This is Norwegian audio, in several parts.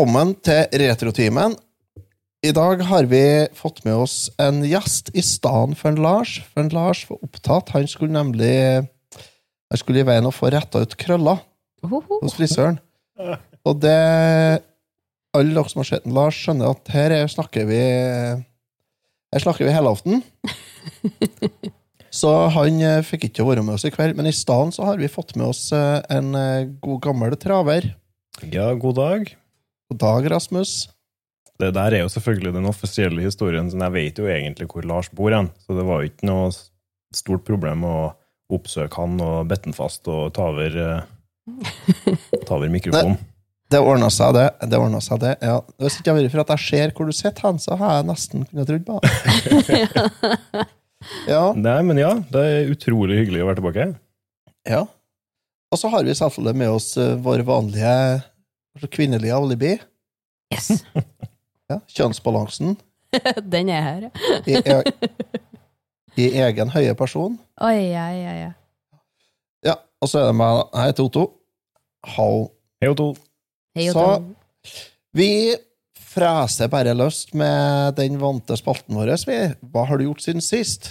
Velkommen til Retrotimen. I dag har vi fått med oss en gjest i stedet for en Lars. For en Lars var opptatt. Han skulle nemlig Han skulle i veien og få retta ut krøller hos frisøren. Og det Alle dere som har sett en Lars, skjønner at her er, snakker vi Her snakker vi helaften. Så han eh, fikk ikke være med oss i kveld, men i stedet har vi fått med oss eh, en eh, god gammel traver. Ja, god dag. God dag, Rasmus. Det der er jo selvfølgelig den offisielle historien, så jeg vet jo egentlig hvor Lars bor hen. Så det var jo ikke noe stort problem å oppsøke han og bette han fast og ta over, eh, ta over mikrofonen. Det ordna seg, det. det, ordnet seg det. Ja. Hvis ikke det hadde vært for at jeg ser hvor du sitter hen, så har jeg nesten kunnet trodd på det. Ja, Nei, men ja, det er utrolig hyggelig å være tilbake. ja. Og så har vi selvfølgelig med oss eh, vår vanlige altså kvinnelig alibi. Yes! Ja, kjønnsbalansen Den er her, ja. i, e i egen høye person. Oi, oi, oi. oi. Ja, og så er det meg. Jeg heter Otto. Hall. Hei, Otto. Hei, Så- Vi freser bare løst med den vante spalten vår. Vi. Hva har du gjort siden sist?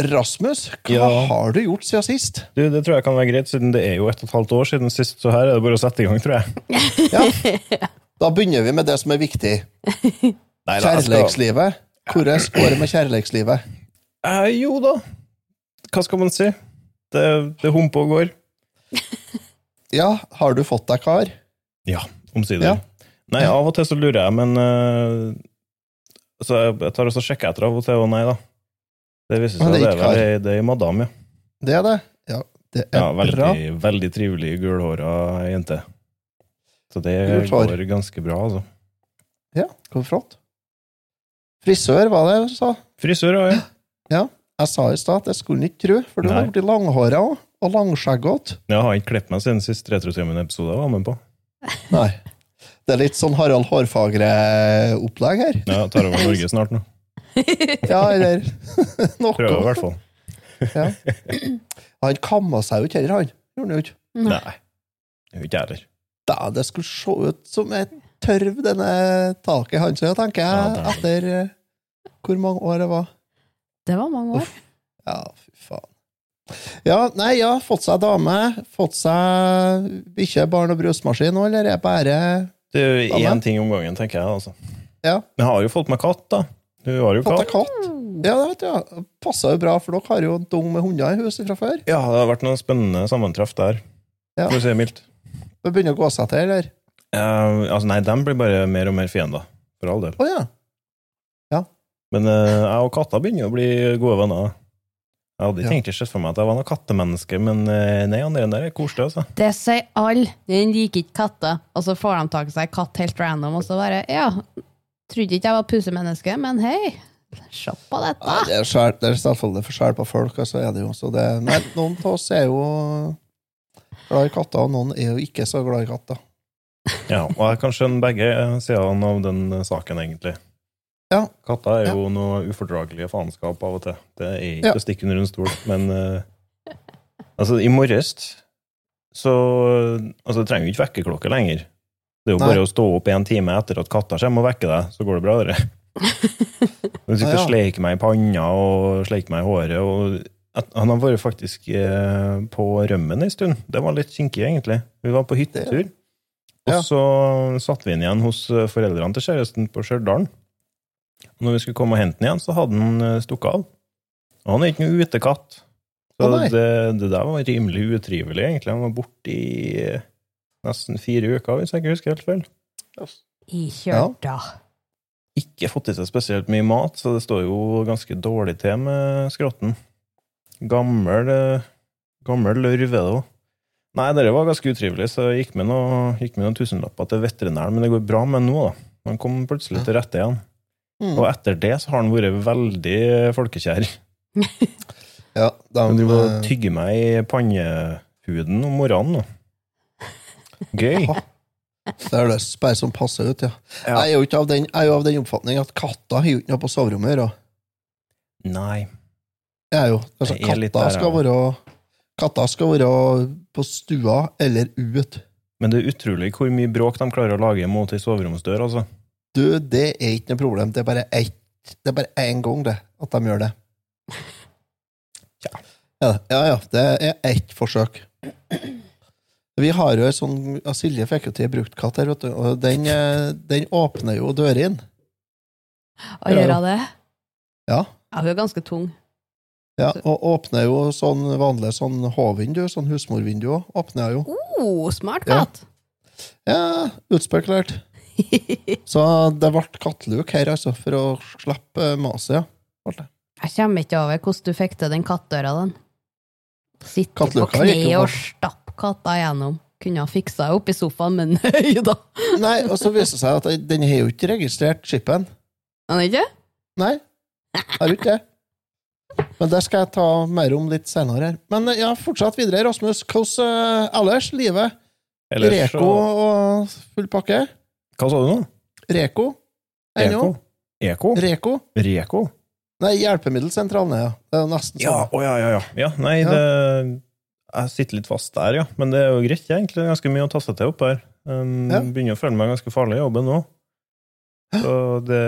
Rasmus. Hva Ja. har du gjort siden sist? Du, det tror jeg kan være greit, siden det er jo ett og et halvt år siden sist, så her er det bare å sette i gang, tror jeg. Ja. Da begynner vi med det som er viktig. Nei, da, Kjærleikslivet. Hvordan går det med kjærleikslivet? Eh, jo da. Hva skal man si? Det, det humper og går. Ja, har du fått deg kar? Ja, omsider. Ja. Nei, av og til så lurer jeg, men uh, Så jeg, jeg tar også og sjekker etter av og til, og nei da. Det viser seg det det er ei- det er madam, ja. Det er det? Ja, det er ja veldig, bra. veldig trivelig, gulhåra jente. Så det Gult går ganske bra, altså. Ja, hvor flott. Frisør, var det du sa? Frisør ja. jeg. Jeg sa i stad at jeg skulle ikke tro, for du har blitt langhåra òg, og langskjeggete. Jeg har ikke klippet meg siden sist Retrotimen-episode jeg var med på. Nei. Det er litt sånn Harald Hårfagre-opplegg her. Ja, tar over Norge snart nå. Ja, eller noe. Prøver i hvert fall. Ja. Han kamma seg jo ikke heller, han. Gjorde han jo ikke. Nei. Gjør ikke jeg heller. Da, det skulle se ut som et tørv, denne taket hans, ja, tenker Ja, jeg, det er etter eh, hvor mange år det var. Det var mange år. Ja, fy faen. Ja, nei, ja, fått seg dame, fått seg bikkje, barn og brødmaskin nå, eller er det bare Det er jo én ting om gangen, tenker jeg. altså. Ja. Jeg har jo fått meg katt, da. Du har jo katt. katt? Ja, det vet jeg. Passer jo bra, for dere har jo en dung med hunder i huset fra før. Ja, det har vært noen spennende sammentreff der, Ja. for å si det mildt. Det begynner å gå seg til, eller? Uh, altså, nei, de blir bare mer og mer fiender, for all del. Oh, ja. Men uh, jeg og katta begynner å bli gode venner. Jeg hadde ikke Ja. egentlig for meg at jeg var noe kattemenneske, men eh, nei, han der er koselig, altså. Det sier alle. Den liker ikke katter. Og så får de tak i seg katt helt random, og så bare Ja, trodde ikke jeg var pusemenneske, men hei, se på dette. Nei, det er, skjær, det er selvfølgelig forskjell på folk, Altså, så er det jo så det Men noen av oss er jo glad i katter, og noen er jo ikke så glad i katter. Ja, og jeg kan skjønne begge sidene av den saken, egentlig. Ja. Katter er Ja. jo noe ufordragelige faenskap av og til. Det er ikke Ja. å stikke under en stol, men uh, Altså, i morges så Altså, du trenger jo ikke vekkerklokke lenger. Det er jo Nei. bare å stå opp en time etter at katta kommer og vekker deg, så går det bra, dere. Hun sitter og sleiker meg i panna og sleiker meg i håret. og Han har vært faktisk eh, på rømmen en stund. Det var litt kinkig, egentlig. Vi var på hyttetur. Og så satt vi inn igjen hos eh, foreldrene til kjæresten på Stjørdal. Og når vi skulle komme og hente den igjen, så hadde han eh, stukket av. Og han er ikke noe utekatt. Så det, det der var rimelig utrivelig, egentlig. Han var borte i nesten fire uker, hvis jeg ikke husker helt feil. I kjørta. Ikke fått i seg spesielt mye mat, så det står jo ganske dårlig til med skrotten. Gammel, eh, gammel lørv er det òg. Nei, det var ganske utrivelig, så jeg gikk med, noe, gikk med noen tusenlapper til veterinæren, men det går bra med nå, da. Han kom plutselig til rette igjen. Mm. Og etter det så har han vært veldig folkekjær. Ja, de, Han driver og eh, tygger meg i pannehuden om morgenen nå. Gøy. det er det bare som passer ut, ja. Ja. Jeg er jo ikke av den, jeg er jo av den oppfatning at katter har ikke noe på soverommet å gjøre. Nei. Jeg er jo, altså, Jeg er katter skal være Katter skal være på stua eller ut. Men det er utrolig hvor mye bråk de klarer å lage mot ei soveromsdør, altså. Du, det er ikke noe problem. Det er bare ett Det er bare én gang, det, at de gjør det. Ja. Ja, ja, ja. Det er ett forsøk. Vi har jo sånn ja, Silje fikk jo til bruktkatt her, vet du, og den, eh, den åpner jo dørene. Å gjøre det? Ja. Ja, hun er ganske tung. Ja, og åpner jo sånn vanlig sånn H-vindu, sånn husmorvindu òg. Åpner jo. Oh, smart katt! Ja, utspekulert. Så det ble katteluk her, altså, for å slippe maset, ja. Jeg kommer ikke over hvordan du fikk til den kattdøra, den. Sitte på kne og bak. Katta gjennom. Kunne ha fiksa opp i sofaen, men nei da. Nei, og så viser det seg at den har jo ikke registrert chipen. Han er ikke? Nei, har ikke det. Men det skal jeg ta mer om litt senere her. Men ja, fortsatt videre, Rasmus. Hvordan uh, ellers? Livet? Ellers Reko og full pakke? Hva sa du nå? Reko? Ennå? Eko? Eko? Reko? Reko? Nei, Hjelpemiddelsentralen, ja. Det er jo nesten Ja, sånn. å, ja, ja, ja. ja nei, Ja. det Jeg sitter litt fast der, ja. Men det er jo greit, ja, egentlig. Det er ganske mye å tasse til opp her. Um, Ja. Begynner å føle meg ganske farlig i jobben nå. Så det,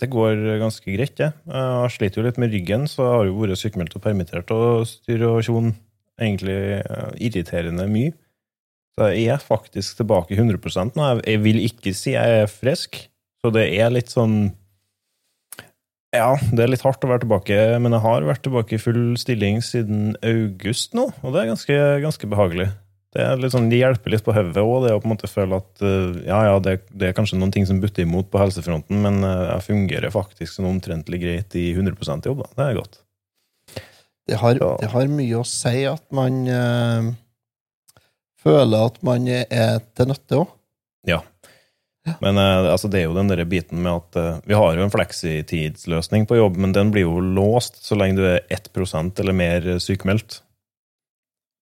det går ganske greit, det. Jeg sliter jo litt med ryggen, så jeg har jo vært sykemeldt og permittert og styr og tjon egentlig eh, irriterende mye. Så jeg er faktisk tilbake 100 nå. Jeg vil ikke si jeg er frisk, så det er litt sånn ja, det er litt hardt å være tilbake, men jeg har vært tilbake i full stilling siden august nå, og det er ganske, ganske behagelig. Det, er sånn, det hjelper litt på hodet òg, det å på en måte føle at eh, ja, ja, det, det er kanskje noen ting som butter imot på helsefronten, men eh, jeg fungerer faktisk sånn omtrentlig greit i 100 jobb. Da. Det er godt. Det har, Ja. det har mye å si at man øh, føler at man er til nytte òg. Ja. Men eh, altså, det er jo den der biten med at eh, vi har jo en fleksitidsløsning på jobb, men den blir jo låst så lenge du er 1% eller mer sykemeldt.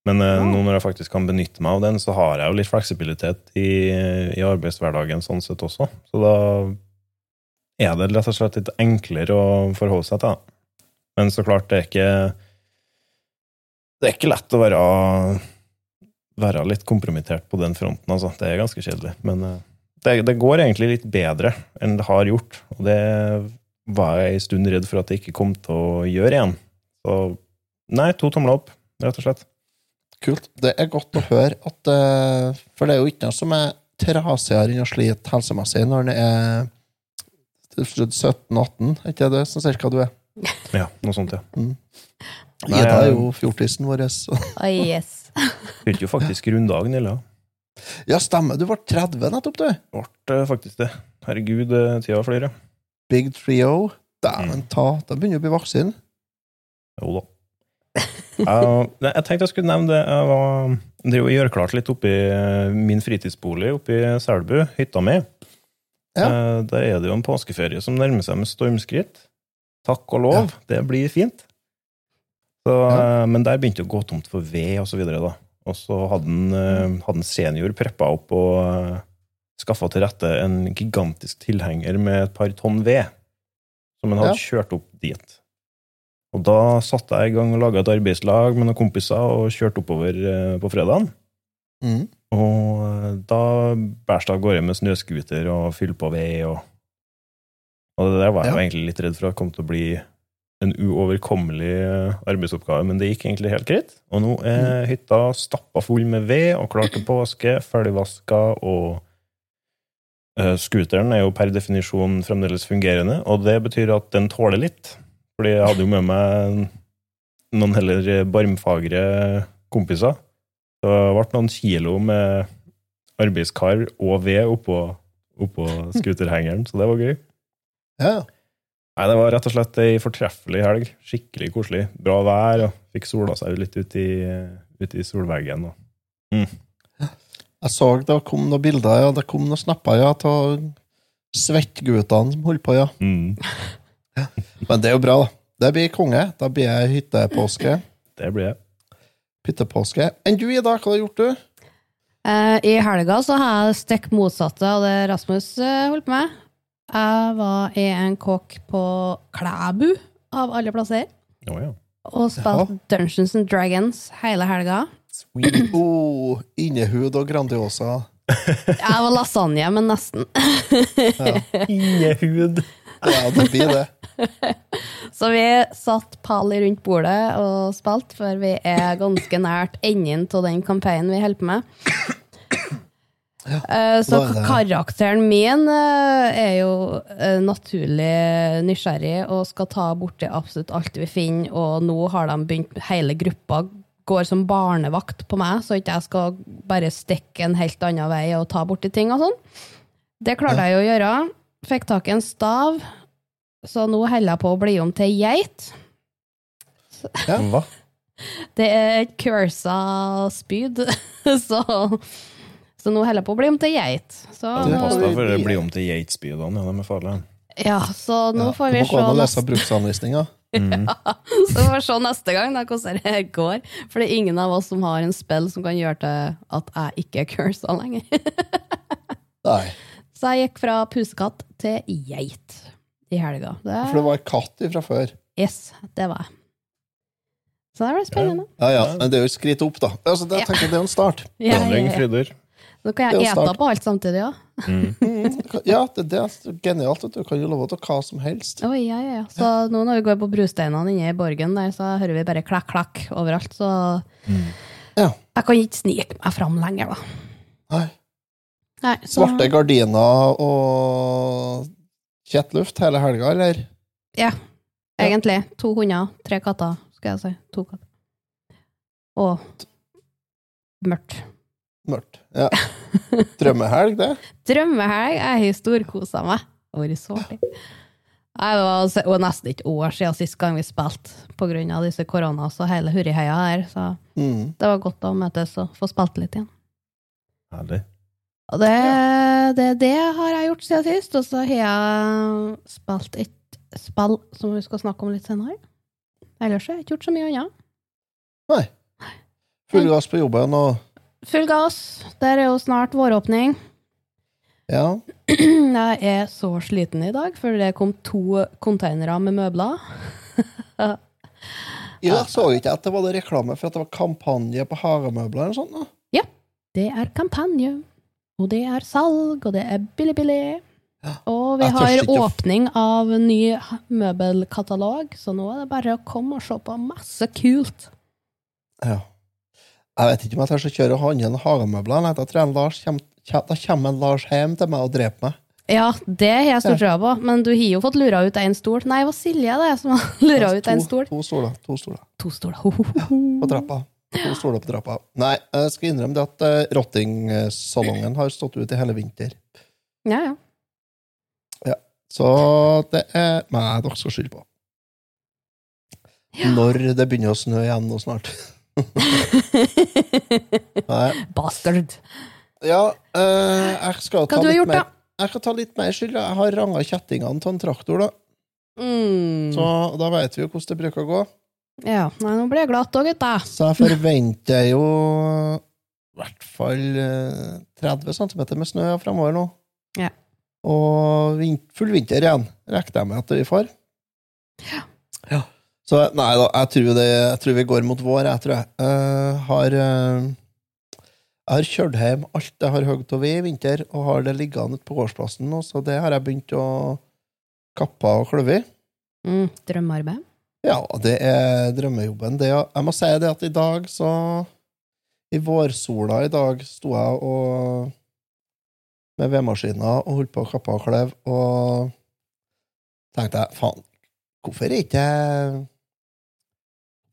Men ja. nå når jeg faktisk kan benytte meg av den, så har jeg jo litt fleksibilitet i, i arbeidshverdagen sånn sett også. Så da er det rett og slett litt enklere å forholde seg til. da. Men så klart, det er ikke Det er ikke lett å være, være litt kompromittert på den fronten, altså. Det er ganske kjedelig. Men eh, det, det går egentlig litt bedre enn det har gjort, og det var jeg en stund redd for at det ikke kom til å gjøre igjen. Så nei, to tomler opp, rett og slett. Kult. Det er godt å høre at eh, For det er jo ikke noe som er trasigere enn å slite helsemessig når en er 17-18, er ikke det sånn cirka du er? Ja, noe sånt, ja. Nei, Ida er jo fjortisen vår. så- Å, yes. Fylte jo faktisk runddagen, Illa. Ja, stemmer. Du ble 30 nettopp, du. Ble eh, faktisk det. Herregud, eh, tida flyr, ja. Big trio. Dæven ta, da begynner å bli voksen. Jo da. Jeg, jeg tenkte jeg skulle nevne det. Jeg var, det er jo gjør klart litt oppi eh, min fritidsbolig oppi Selbu, hytta mi. Ja. Der er det jo en påskeferie som nærmer seg med stormskritt. Takk og lov, det blir fint. Så, Ja. eh, Men der begynte det å gå tomt for ved, og så videre, da. Og så hadde en, eh, hadde han senior preppa opp og uh, skaffa til rette en gigantisk tilhenger med et par tonn ved, som han hadde kjørt opp dit. Og da satte jeg i gang og laga et arbeidslag med noen kompiser og kjørte oppover eh, på fredagen. Mm. Og eh, da bærs det av gårde med snøscooter og fyller på ved og Og det der var jeg Ja. egentlig litt redd for at kom til å bli en uoverkommelig eh, arbeidsoppgave, men det gikk egentlig helt greit. Og nå er hytta stappa full med ved og klar til påske, ferdigvaska og eh, Scooteren er jo per definisjon fremdeles fungerende, og det betyr at den tåler litt. Fordi jeg hadde jo med meg noen heller barmfagre kompiser. Så det ble noen kilo med arbeidskar og ved oppå, oppå scooterhengeren, så det var gøy. Ja. Nei, Det var rett og slett ei fortreffelig helg. Skikkelig koselig. Bra vær, og fikk sola seg litt ut i, ut i solveggen. Og Jeg så det kom noen bilder, ja. Det kom noen snapper ja, av svettguttene som holdt på, ja. Mm. Men det er jo bra, da. Det blir konge. Da blir jeg hyttepåske. Det blir jeg. Hyttepåske. Enn du, Ida? Hva har du gjort, du? Eh, I helga så har jeg stikk motsatte av det Rasmus eh, holdt på med. Jeg var i en kåk på Klæbu, av alle plasser, Oh, ja. og spilte Dungeons and Dragons hele helga. Sweet. Oh, innehud og Grandiosa. Jeg var lasagne, men nesten. Innehud. Ja, det blir det. Så vi satt pall rundt bordet og spilte, for vi er ganske nært enden av den kampanjen vi holder på med. Eh, Så er karakteren min eh, er jo eh, naturlig nysgjerrig og skal ta borti absolutt alt vi finner, og nå har de begynt, hele gruppa går som barnevakt på meg, så ikke jeg skal bare stikke en helt annen vei og ta borti ting og sånn. Det klarte jeg jo å gjøre. Fikk tak i en stav, så nå holder jeg på å bli om til geit. Hva? Det er et cursa spyd, så, så nå holder jeg på å bli om til geit. Så, Du Det er passer vi- for det blir om til geitspydene, ja, de er farlige. ja, så nå Ja, får du vi må gå se an å lese Mm. Ja, så får vi se neste gang da, hvordan det går. For det er ingen av oss som har en spill som kan gjøre til at jeg ikke er cursa lenger. Nei, Så jeg gikk fra pusekatt til geit i helga. Det, for det var katt fra før. yes, det var jeg. Så det ble spennende. Ja, ja, men det er jo et skritt opp, da. Altså, det, jeg Ja. tenker det er jo en start. Ja, ja, Forandring, ja. Nå kan jeg ete på alt samtidig òg. Mm, Ja, det, det er genialt. Du kan jo love til hva som helst. Oh, ja, ja, ja. Så nå når vi går på brusteinene inne i borgen der, så hører vi bare klakk-klakk overalt. Så Ja. jeg kan ikke snike meg fram lenger, da. Nei. Nei, så, Svarte gardiner og kjettluft hele helga, eller? Ja, egentlig. To hunder, tre katter, skal jeg si. To katter. Og mørkt. Mørkt. Ja. Drømmehelg, det. Drømmehelg. Jeg har storkosa meg. Det har vært så artig. Det var nesten et år siden sist gang vi spilte, av disse korona og hele hurriheia her. Så Mm. det var godt å møtes og få spilt litt igjen. Herlig. Og det, det, det har jeg gjort siden sist, og så har jeg spilt et spill som vi skal snakke om litt senere. Ellers har jeg ikke gjort så mye annet. Nei. Full gass på jobben og Full gass. Der er jo snart våråpning. Ja. Jeg er så sliten i dag, for det kom to containere med møbler. Jeg så ikke at det var reklame for at det var kampanje på hagemøbler eller sånt. Da. Det er kampanje, og det er salg, og det er billig-billig. Ja. Og vi har åpning av ny møbelkatalog, så nå er det bare å komme og se på masse kult. Ja. Jeg vet ikke om jeg tør å kjøre og handle en hagemøbler. Da tror jeg en Lars kjem, kjem, da kommer en Lars hjem til meg og dreper meg. Ja, det har jeg stor Ja. trua på, men du har jo fått lura ut én stol. Nei, det var Silje det som har lura ut en stol. To stoler. To stoler To stoler. Ho, ho, ho. på trappa. To stoler på trappa. Nei, jeg skal innrømme det at uh, rottingsalongen har stått ute i hele vinter. Ja, ja. Så det er meg dere skal skylde på. Når det begynner å snø igjen nå snart. Bastard. Ja, øh, jeg skal ta litt gjort, mer? Jeg skal ta litt mer skyld. Jeg har ranga kjettingene til en traktor, da. Mm. Så da vet vi jo hvordan det bruker å gå. Ja, nei, nå blir jeg glatt òg, gutta. Så jeg forventer jo i hvert fall eh, 30 cm med snø fremover nå. Ja. Og full vinter igjen, regner jeg med at vi får. Ja. Så nei da, jeg tror, det, jeg tror vi går mot vår, jeg tror jeg. Uh, har, uh, jeg har kjørt hjem alt jeg har hogd av ved i vinter, og har det liggende på gårdsplassen nå, så det har jeg begynt å kappe og kløve i. Mm, drømmearbeid. Ja, det er drømmejobben. Det, jeg må si det at i dag så I vårsola i dag sto jeg og med vedmaskina og holdt på å kappe og kløve, og tenkte jeg faen, hvorfor er ikke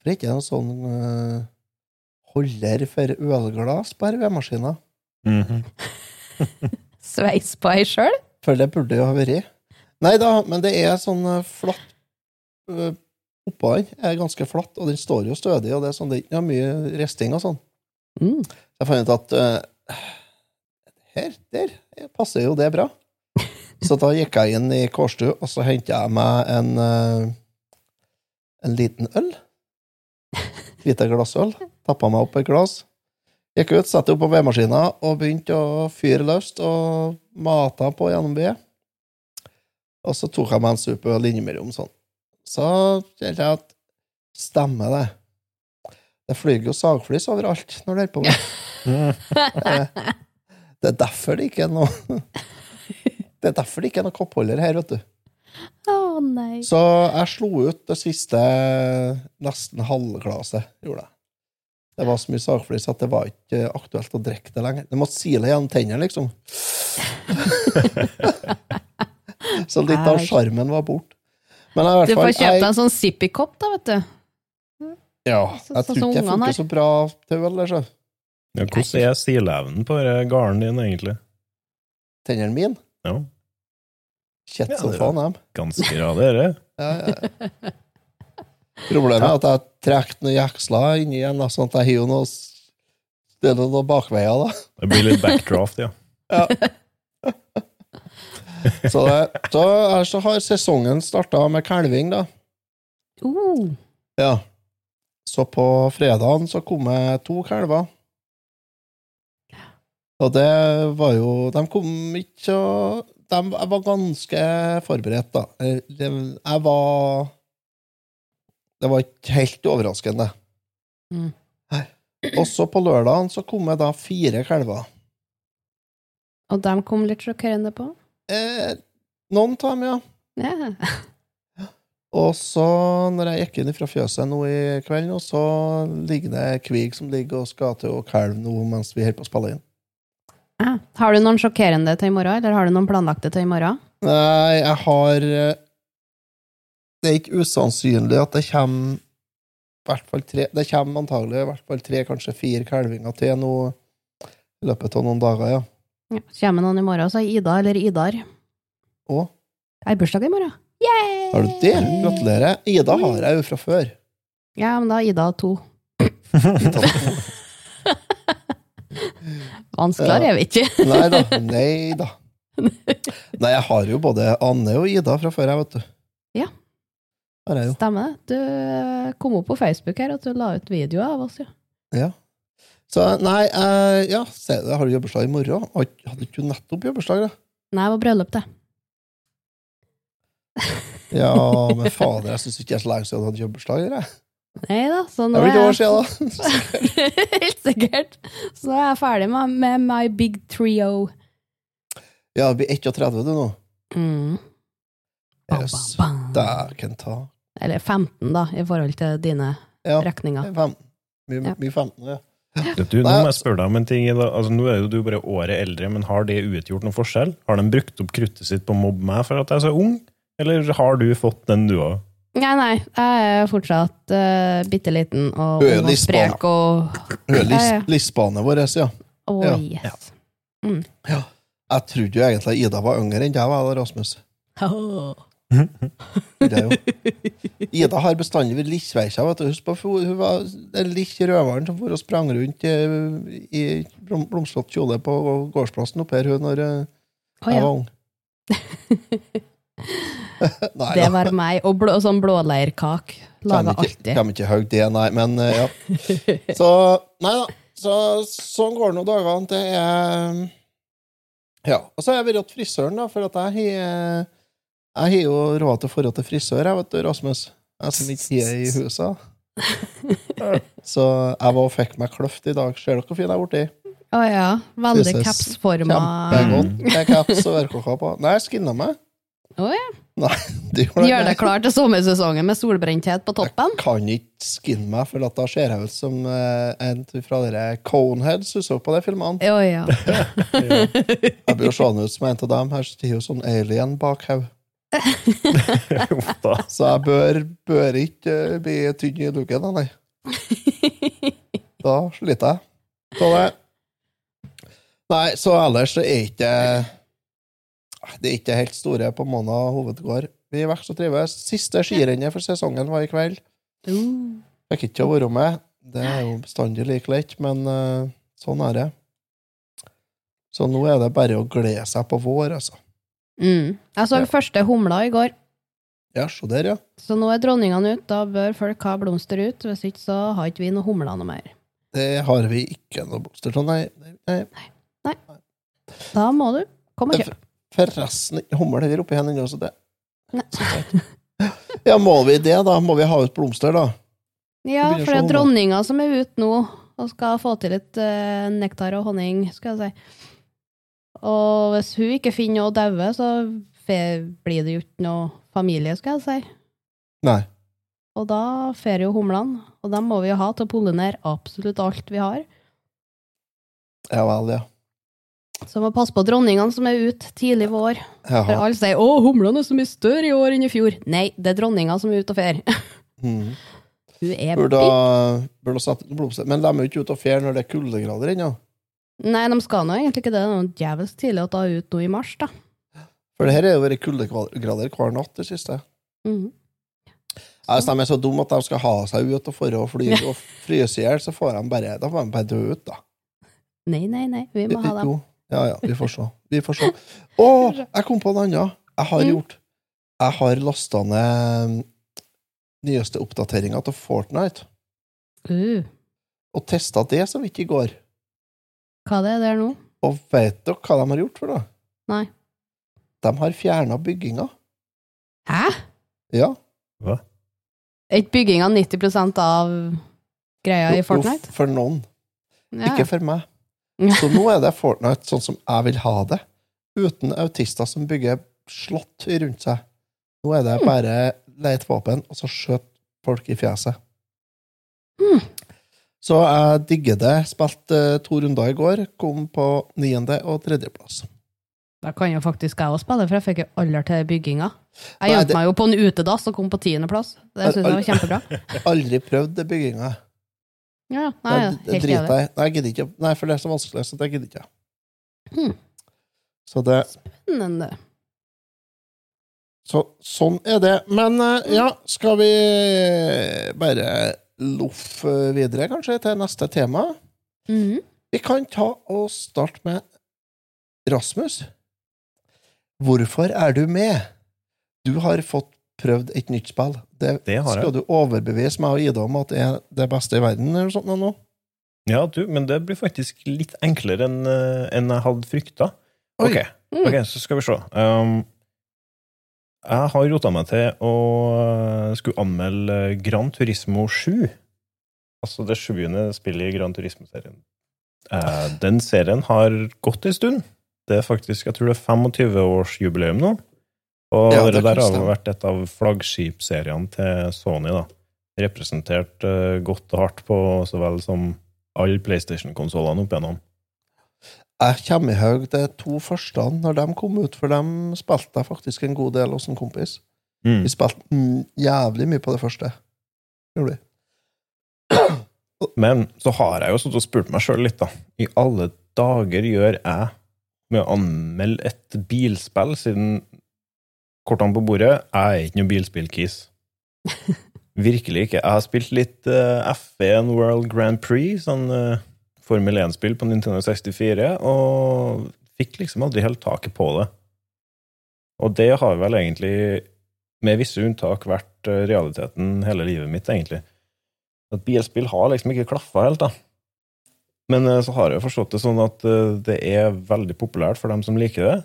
Hvorfor er ikke en sånn uh, holder for ølglass på her Mm -hmm. Sveis på ei sjøl? For det burde jo ha vært. Nei da, men det er sånn eh, flatt uh, Oppå den er ganske flatt, og den står jo stødig, og det er, sånn, det er ikke mye risting og sånn. Mm. Jeg fant ut at uh, her, der passer jo det bra. Så da gikk jeg inn i Kårstu, og så hentet jeg meg en, uh, en liten øl. Et glassøl. glass. Tappa meg opp et glass. Gikk ut, satte opp på vedmaskina og begynte å fyre løst og mata på gjennom byet Og så tok jeg meg en sup øl innimellom sånn. Så kjente jeg at stemmer det. Det flyr jo sagflis overalt når du holder på med det. Det er derfor det ikke er noe Det er derfor det ikke er noe koppholder her, vet du. Å nei. Så jeg slo ut det siste nesten halve glasset, gjorde jeg. Det var så mye sagflis at det var ikke aktuelt å drikke det lenger. Det måtte sile gjennom tennene, liksom. så litt av sjarmen var borte. Men i hvert Du fall får kjøpt deg en sånn Zippy-kopp, da, vet du. ja, Så- jeg tror ikke jeg funker så bra til øl. Ja, hvordan er sileevnen på garden din, egentlig? Tennene mine Ja, Kjett Ja, som faen, dem. ganske rare, dere. Ja, ja. Problemet er at jeg trekker noen jeksler inni igjen, sånn at jeg har noen noe s- er noen bakveier, da. Det blir litt backdraft, ja. Så, det, så, så har sesongen starta med kalving, da. Uh, Ja. Så på fredagen så kom det to kalver. Og det var jo De kom ikke så de, Jeg var ganske forberedt, da. Jeg, jeg var Det var ikke helt overraskende. Mm. Også på lørdagen så kom jeg da fire kalver. og de kom litt sjokkerende på. Eh, noen av dem, ja. Yeah. Og så, når jeg gikk inn fra fjøset nå i kveld, så ligger det kvig som ligger og skal til å kalve nå mens vi holder på å spille inn. Ja. Har du noen sjokkerende til i morgen, eller har du noen planlagte til i morgen? Nei, jeg har eh, Det er ikke usannsynlig at det kommer hvert fall tre Det kommer antagelig i hvert fall tre, kanskje fire kalvinger til nå i løpet av noen dager, ja. Ja. Kommer noen i morgen, så er Ida eller Idar. Å, Jeg har bursdag i morgen. Yay! har du det? Gratulerer. Ida har jeg jo fra før. Ja, men da er Ida to. Vanskeligere er vi ikke. Nei da. Nei da. Nei, jeg har jo både Anne og Ida fra før, jeg, vet du. Ja. Jeg. Stemmer det. Du eh, kom opp på Facebook her at du la ut videoer av oss, ja. Ja. Så nei, uh, ja, se jeg Har du jobbeslag i morgen? Hadde ikke du nettopp jobbeslag, da? Nei, det var bryllup, det. Ja, men fader, jeg syns ikke det er så lenge siden du hadde jobbeslag. eller? Nei da, så Det nå er vel år siden, da. Helt sikkert. Så nå er jeg ferdig med, med my big trio. Ja, det blir 31 du nå. Mm. Yes. Dæken ta. Eller 15, da, i forhold til dine Ja, regninger. 15. Mye, Ja. mye 15, ja. Du, nå må jeg spørre deg om en ting. Altså, nå er jo du bare året eldre, men har det utgjort noen forskjell? Har de brukt opp kruttet sitt på å mobbe meg for at jeg er så ung? Eller har du fått den, du òg? Nei, nei, jeg er fortsatt uh, bitte liten og sprek og Hun er Ja, ja. list, listbanen vår, ja. oh, Ja. yes. Jeg trodde jo egentlig Ida var yngre enn deg, var, Rasmus. Det er jo. Ida har bestandig vært litt sveisa. vet du. Husk på, hun var den lille røveren som for og sprang rundt i, i blom- blomstrete kjole på gårdsplassen oppe her hun når eh, jeg ja. var ung. nei Det var meg. Og blå, sånn blåleirkake. Laga alltid. kan ikke hogge det, nei. Men uh, ja. Så Nei da. Så, sånn går nå dagene. Det er Ja. Og så har jeg vært hos frisøren, da, for at jeg har Jeg har jo råd til forhold til frisør, jeg, vet du, Rasmus. Jeg som ikke er i huset. Så jeg var og fikk meg kløft i dag. Ser dere hvor fin jeg er blitt? Å ja. Veldig capsforma. Kjempegodt. Med caps og ørklokker på. Nei, jeg skinna meg. Å ja. Nei, det gjør, Gjør deg klar til sommersesongen med solbrenthet på toppen? Jeg kan ikke skinne meg, for at da ser jeg ut som eh, en fra dere Coneheads. Du så på de filmene? Å ja. Jeg blir jo sånn ut som en av dem. Her står jo sånn alien bak hodet. Så jeg bør, bør ikke eh, bli tynn i duggen nei. Da sliter jeg. Så det Nei, så ellers er ikke Det er ikke helt store på Mona hovedgård. Vi vokser og trives. Siste skirennet for sesongen var i kveld. Uh. Fikk ikke å være med. Det er jo bestandig like lett, men uh, sånn er det. Så nå er det bare å glede seg på vår, altså. Mm. Jeg så Ja. første humla i går, Ja, Så der, ja. så nå er dronningene ute. Da bør folk ha blomster ut. Hvis ikke så har ikke vi noe humler noe mer. Det har vi ikke noe blomster til, nei. nei. Da må du komme og kjøpe. Forresten, ikke hummer der oppe igjen ennå, så det. Ja, må vi det, da? Må vi ha ut blomster, da? Ja, for det sånn, er dronninga som er ute nå og skal få til litt uh, nektar og honning, skal jeg si. Og hvis hun ikke finner noe å daue, så blir det jo ikke noe familie, skal jeg si. Nei. Og da fer jo humlene, og dem må vi jo ha til å pollinere absolutt alt vi har. Ja vel, ja. Så må passe på dronningene som er ute tidlig vår. For alle sier 'Å, humlene er så mye større i år enn i fjor'. Nei, det er dronninga som er ute og fer. Mm. Hun er Burde, burde sette blomster. Men de er jo ikke ute og fer når det er kuldegrader ennå. Nei, de skal nå egentlig ikke det. Det er noe djevelsk tidlig å ta ut nå i mars, da. For det her er jo vært kuldegrader hver natt det siste. Mhm. Ja, Hvis de er så dumme at de skal ha seg ut og for å fly og fryse i hjel, så får de bare, får de bare dø ut, da. Nei, nei, nei. Vi må ha dem. Ja, ja, vi får se. Vi får se. Å, jeg kom på en annen. Jeg har Mm. gjort Jeg har lasta ned nyeste oppdateringa til Fortnite, Uh, og testa det så vidt i går. hva det er der nå? Og vet dere hva de har gjort for det? Nei. De har fjerna bygginga. Hæ? Ja. Er ikke bygginga 90 av greia Jo, i Fortnite? Jo, for noen. Ja. Ikke for meg. Så nå er det Fortnite sånn som jeg vil ha det, uten autister som bygger slott rundt seg. Nå er det bare leit våpen, og så skjøt folk i fjeset. Mm. Så jeg digger det. Spilte eh, to runder i går, kom på niende- og tredjeplass. Da kan jo faktisk jeg også spille, for jeg fikk jo aldri til bygginga. Jeg det- meg jo på en utedass og kom på tiendeplass. Det syns jeg var kjempebra. Aldri prøvd bygginga. Ja, nei, jeg, helt driter jeg. Nei, jeg gidder ikke. Nei, for det er så vanskelig, så det gidder ikke jeg. Hmm. Så det Spennende. Så sånn er det. Men eh, ja, skal vi bare loffe videre, kanskje, til neste tema? Mhm. Vi kan ta og starte med Rasmus. Hvorfor er du med? Du har fått prøvd et nytt spill. Det, Det har jeg. skal du overbevise meg og Ida om at det er det beste i verden, eller sånt nå? Ja, du, men det blir faktisk litt enklere enn en jeg hadde frykta. Okay. Ok, Mm. ok, så skal vi se. Um, jeg har rota meg til å eh, skulle anmelde Gran Turismo 7. Altså det sjuende spillet i Gran Turismo-serien. Uh, den serien har gått en stund. Det er faktisk, jeg tror det er 25-årsjubileum nå. Og Ja, det det, der har jo vært et av flaggskipseriene til Sony. da. Representert uh, godt og hardt på så vel som alle PlayStation-konsollene opp igjennom. Jeg kommer i haug de to første når de kom ut, for de spilte jeg faktisk en god del hos en kompis. Mm. Vi spilte jævlig mye på det første. Gjorde vi. Men så har jeg jo stått og spurt meg sjøl litt, da. I alle dager gjør jeg med å anmelde et bilspill, siden kortene på bordet Jeg er ikke noe bilspillkis. Virkelig ikke. Jeg har spilt litt uh, F1 World Grand Prix, sånn uh, Formel 1-spill på Nintendo 64, og fikk liksom aldri helt taket på det. Og det har vel egentlig, med visse unntak, vært eh, realiteten hele livet mitt, egentlig. At bilspill har liksom ikke klaffa helt, da. Men uh, så har jeg jo forstått det sånn at eh, det er veldig populært for dem som liker det,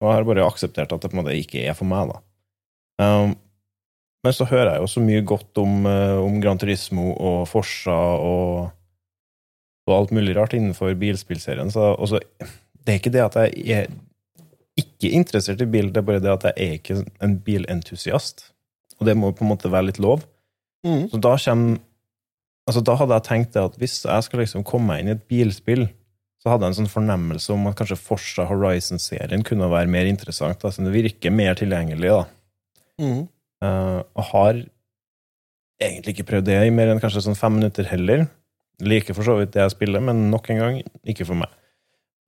og jeg har bare akseptert at det på en måte ikke er for meg, da. Um, men så hører jeg jo så mye godt om, eh, om Gran Turismo og Forsa og, og alt mulig rart innenfor bilspillserien, så også, det er ikke det at jeg er ikke interessert i bil, det er bare det at jeg er ikke en bilentusiast. Og det må på en måte være litt lov. Mm. Så da kommer Altså, da hadde jeg tenkt at hvis jeg skal liksom komme meg inn i et bilspill, så hadde jeg en sånn fornemmelse om at kanskje Forsa Horizon-serien kunne være mer interessant. Altså, det virker mer tilgjengelig, da. Mm. Uh, og har egentlig ikke prøvd det i mer enn kanskje sånn fem minutter heller. Liker for så vidt det jeg spiller, men nok en gang ikke for meg.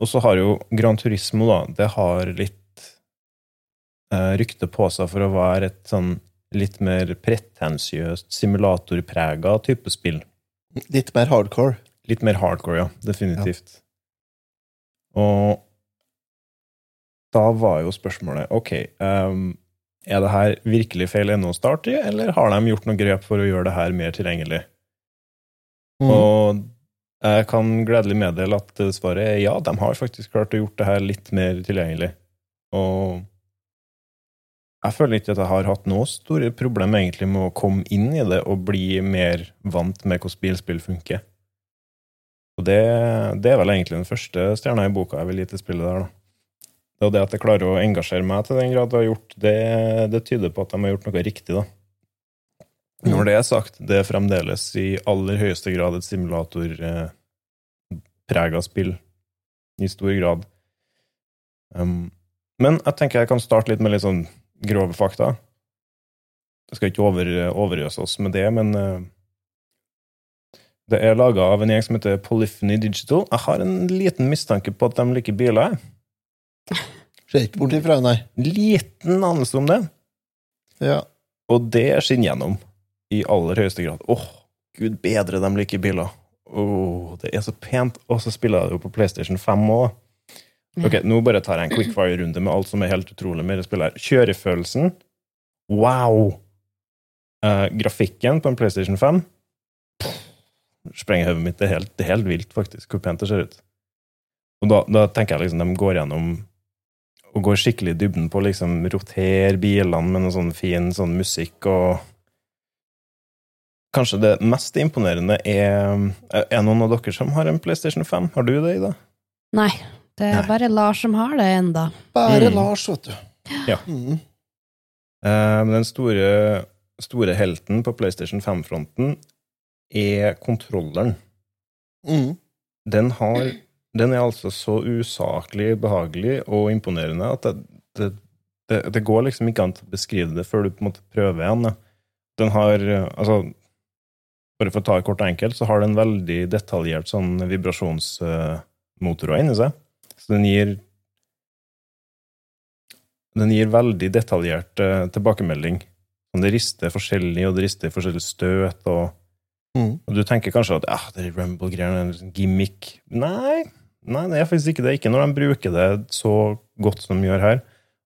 Og så har jo Gran Turismo, da, det har litt uh, rykte på seg for å være et sånn litt mer pretensiøst simulatorprega type spill. Litt mer hardcore. Litt mer hardcore, ja. Definitivt. Og da var jo spørsmålet OK, um, er det her virkelig feil ennå å starte i, eller har de gjort noen grep for å gjøre det her mer tilgjengelig? Mm. Og jeg kan gledelig meddele at svaret er ja, de har faktisk klart å gjort det her litt mer tilgjengelig. Og jeg føler ikke at jeg har hatt noe store problem egentlig med å komme inn i det og bli mer vant med hvordan bilspill funker. Og det, det er vel egentlig den første stjerna i boka jeg vil gi til spillet der, da. Det og det at jeg klarer å engasjere meg til den grad det har gjort, det, det tyder på at de har gjort noe riktig, da. Når det er sagt, det er fremdeles i aller høyeste grad et simulatorprega eh, spill. I stor grad. Um, men jeg tenker jeg kan starte litt med litt sånn grove fakta. Jeg skal ikke over, overøse oss med det, men uh, det er laga av en gjeng som heter Polyphony Digital. Jeg har en liten mistanke på at de liker biler. Ser ikke bort ifra, nei. Liten anelse om det. Ja. Og det skinner gjennom i aller høyeste grad. Åh, gud bedre de liker biler. Åh, det er så pent. Og så spiller jeg det jo på PlayStation 5 òg. Ok, nå bare tar jeg en quickfire-runde med alt som er helt utrolig med det spillet. her. Kjørefølelsen wow! Eh, grafikken på en PlayStation 5 sprenger hodet mitt. Det er, helt, det er helt vilt, faktisk, hvor pent det ser ut. Og da, da tenker jeg liksom de går gjennom og går skikkelig i dybden på å liksom rotere bilene med noe sånn fin sånn musikk og Kanskje det mest imponerende er Er noen av dere som har en PlayStation 5? Har du det, Ida? Nei, det er Nei. bare Lars som har det enda. Bare Mm. Lars, vet du. Ja. Mm. Uh, den store, store helten på PlayStation 5-fronten er kontrolleren. Mm. Den, har, den er altså så usaklig behagelig og imponerende at det, det, det, det går liksom ikke an å beskrive det før du på en måte prøver igjen. Den har eh, Altså, bare for å ta det kort og enkelt, så har den veldig detaljert sånn vibrasjonsmotorer inni seg. Så den gir Den gir veldig detaljert uh, tilbakemelding. Sånn, Det rister forskjellig, og det rister forskjellig støt. og Mm. og du tenker kanskje at ah, det er Rumble-greiene er en sånn gimmick. Nei, nei, det er faktisk ikke det. Ikke når de bruker det så godt som de gjør her.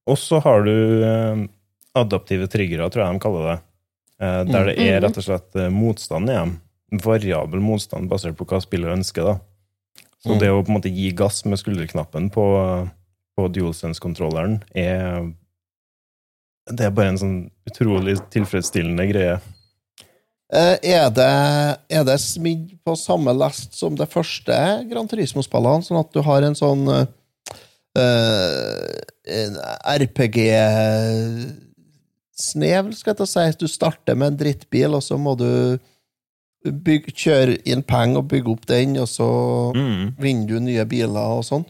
Og så har du eh, adaptive triggere, tror jeg de kaller det. Eh, der det er rett og slett eh, motstand i dem. Variabel motstand basert på hva spillet ønsker. da. Så Mm. det å på en måte gi gass med skulderknappen på, på DualSense-kontrolleren er Det er bare en sånn utrolig tilfredsstillende greie. Eh, Er det, er det smidd på samme lest som det første Gran Turismo-spillene, sånn at du har en sånn uh, RPG-snev, skal jeg si. Du starter med en drittbil, og så må du bygge, kjøre inn penger og bygge opp den, og så Mm. vinner du nye biler og sånn.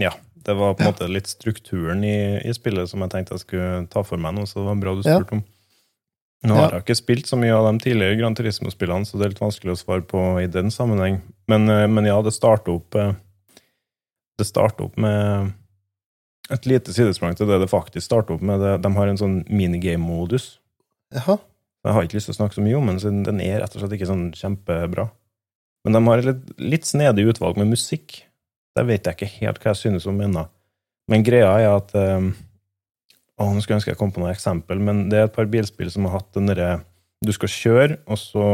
Ja, det var på en måte litt strukturen i, i spillet som jeg tenkte jeg skulle ta for meg nå, så det var bra du Ja. om. Nå har jeg ikke spilt så mye av de tidligere Gran Turismo-spillene, så det er litt vanskelig å svare på i den sammenheng. Men, eh, men ja, det starter opp eh, Det starter opp med et lite sidesprang til det det faktisk starter opp med. De har en sånn minigame-modus. Jaha. Jeg har ikke lyst til å snakke så mye om den, siden den er rett og slett ikke sånn kjempebra. Men de har et litt, litt snedig utvalg med musikk. Der vet jeg ikke helt hva jeg synes om ennå. Men greia er at eh, å, Nå skulle jeg ønske jeg kom på noe eksempel, men det er et par bilspill som har hatt den derre Du skal kjøre, og så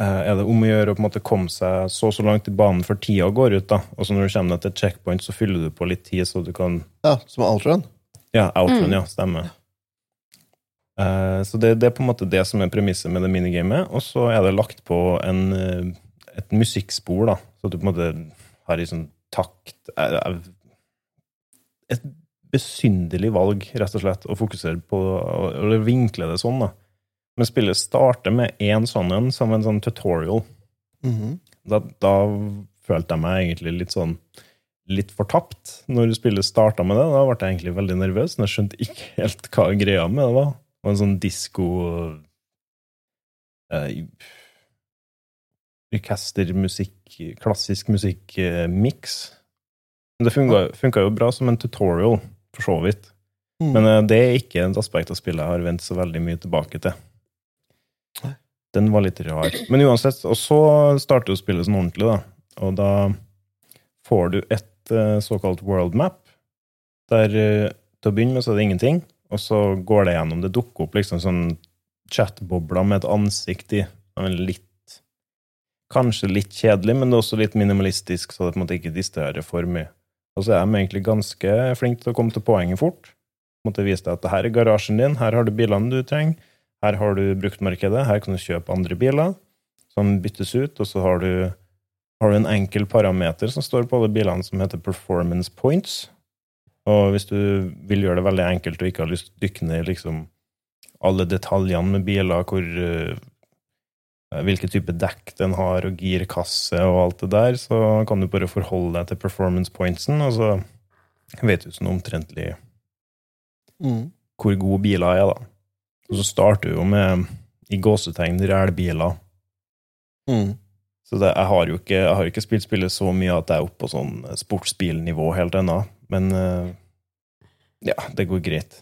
eh, er det om å gjøre å på en måte komme seg så og så langt i banen før tida går ut. da. Og så når du kommer deg til et checkpoint, så fyller du på litt tid, så du kan Ja, som Outrun. ja, outrun, Mm. ja. Stemmer. Uh, så det, det er på en måte det som er premisset med det minigamet. Og så er det lagt på en, eh, et musikkspor, da, så du på en måte har i sånn takt Et besynderlig valg, rett og slett, å fokusere på Eller vinkle det sånn, da. Men spillet starter med én sånn en, som en sånn tutorial. Mhm. Da, da følte jeg meg egentlig litt sånn litt fortapt når spillet starta med det. Da ble jeg egentlig veldig nervøs, men jeg skjønte ikke helt hva greia med det var. Det var en sånn disko eh, Orkestermusikk, klassisk musikk-miks. Det funka, funka jo bra som en tutorial, for så vidt. Mm. Men eh, det er ikke et aspekt av spillet jeg har vendt så veldig mye tilbake til. Den var litt rar. Men uansett, og så starter jo spillet sånn ordentlig, da. Og da får du et eh, såkalt world map, der eh, til å begynne med så er det ingenting, og så går det gjennom. Det dukker opp liksom sånn chatbobler med et ansikt i. Litt Kanskje litt kjedelig, men det er også litt minimalistisk, så det på en måte ikke distraherer for mye. Og så er de egentlig ganske flinke til å komme til poenget fort. Måtte vise deg at her er garasjen din, her har du bilene du trenger, her har du bruktmarkedet, her kan du kjøpe andre biler som byttes ut, og så har du, har du en enkel parameter som står på alle bilene, som heter performance points. Og hvis du vil gjøre det veldig enkelt og ikke har lyst til å dykke ned i liksom alle detaljene med biler, hvor uh, hvilken type dekk den har, og girkasse og alt det der, så kan du bare forholde deg til performance pointsen, og så vet du sånn omtrentlig Mm. hvor gode biler er, da. Og så starter du jo med, i gåsetegn, rælbiler. Mm. Så det, jeg, har jo ikke, har ikke spilt spillet så mye at jeg er oppe på sånn sportsbilnivå helt ennå, men eh, ja, det går greit.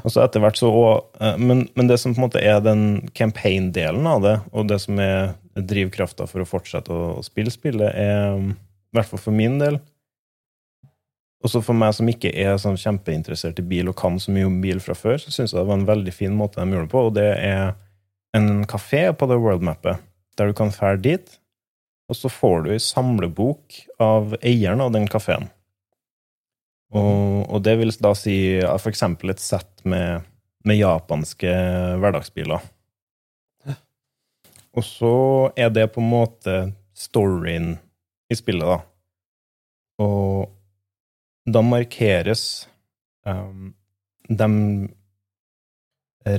Og så etter hvert så også, men, men det som på en måte er den campaign-delen av det, og det som er drivkrafta for å fortsette å, å spille spillet, er i hvert fall for min del Også for meg som ikke er sånn kjempeinteressert i bil og kan så mye om bil fra før, så syns jeg det var en veldig fin måte de gjorde det på, og det er en kafé på det worldmappet, der du kan fære dit, og så får du ei samlebok av eieren av den kafeen. Og, og det vil da si ja, eksempel et sett med, med japanske hverdagsbiler. Og så er det på en måte storyen i spillet, da. Og da markeres um, de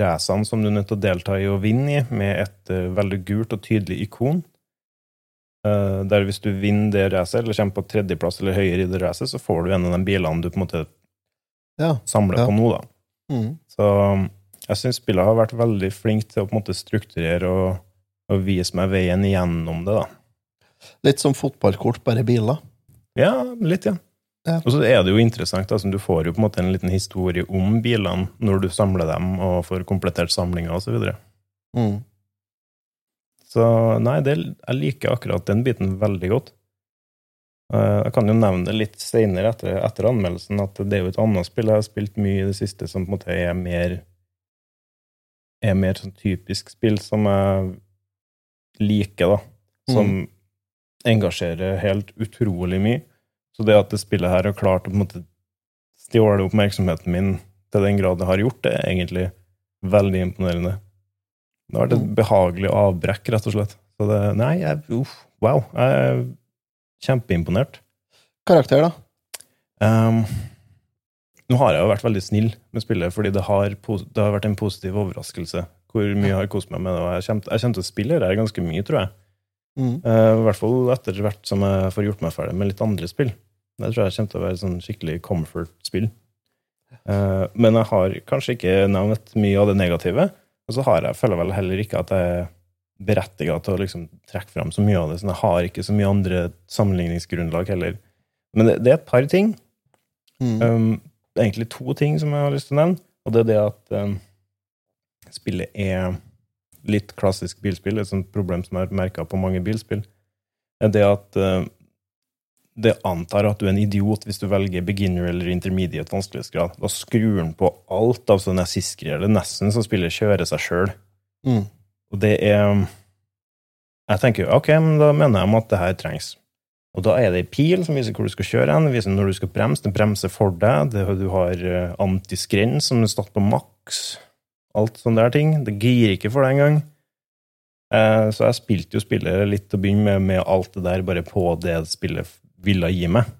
racene som du er nødt til å delta i og vinne i, med et uh, veldig gult og tydelig ikon. Eh, der hvis du vinner det racet, eller kommer på tredjeplass eller høyere i det racet, så får du en av de bilene du på en måte Ja. samler Ja. på nå, da. Mm. Så um, jeg syns spillet har vært veldig flink til å på en måte strukturere og, og vise meg veien gjennom det, da. Litt som fotballkort, bare biler. Ja, litt, ja. Ja. Og så er det jo interessant, altså, du får jo på en måte en liten historie om bilene når du samler dem og får komplettert samlinga osv. Mm. Så nei, det, jeg liker akkurat den biten veldig godt. Eh, Jeg kan jo nevne det litt seinere etter, etter anmeldelsen, at det er jo et annet spill jeg har spilt mye i det siste, som på en måte er mer er mer sånn typisk spill som jeg liker, da. Som engasjerer helt utrolig mye. Så det at det spillet her har klart å på en måte stjåle oppmerksomheten min til den grad det har gjort, det er egentlig veldig imponerende. Det har vært et behagelig avbrekk, rett og slett. Så det, nei, jeg, uff, wow. Jeg er kjempeimponert. Karakter, da? Um, nå har jeg jo vært veldig snill med spillet, fordi det har, det har vært en positiv overraskelse hvor mye jeg har kost meg med det. Jeg kommer jeg kommer til å spille ganske mye, tror jeg. Mm. Uh, I hvert fall etter hvert som jeg får gjort meg ferdig med litt andre spill. Det tror jeg kommer til å være sånn skikkelig comfort-spill. Uh, men jeg har kanskje ikke nevnt mye av det negative. Og så har jeg, føler jeg vel heller ikke at jeg er berettiga til å liksom trekke fram så mye av det. Så jeg har ikke så mye andre sammenligningsgrunnlag heller. Men det, det er et par ting. Mm. Um, det er egentlig to ting som jeg har lyst til å nevne. Og det er det at um, spillet er litt klassisk bilspill. Et sånt problem som jeg har merka på mange bilspill, er det at uh, det antar at du er en idiot hvis du velger beginner eller intermediate vanskelighetsgrad. Da skrur den på alt av sånne siskere, eller nesten så spillet kjører seg sjøl. Mm. Og det er Jeg tenker ok, men da mener jeg at det her trengs. Og da er det ei pil som viser hvor du skal kjøre hen, viser når du skal bremse. Den bremser for deg. Det, du har eh, antiskrens som er stått på maks. Alt sånne der ting. Det girer ikke for deg engang. Eh, så jeg spilte jo spillet litt til å begynne med, med alt det der bare på det spillet ville gi meg.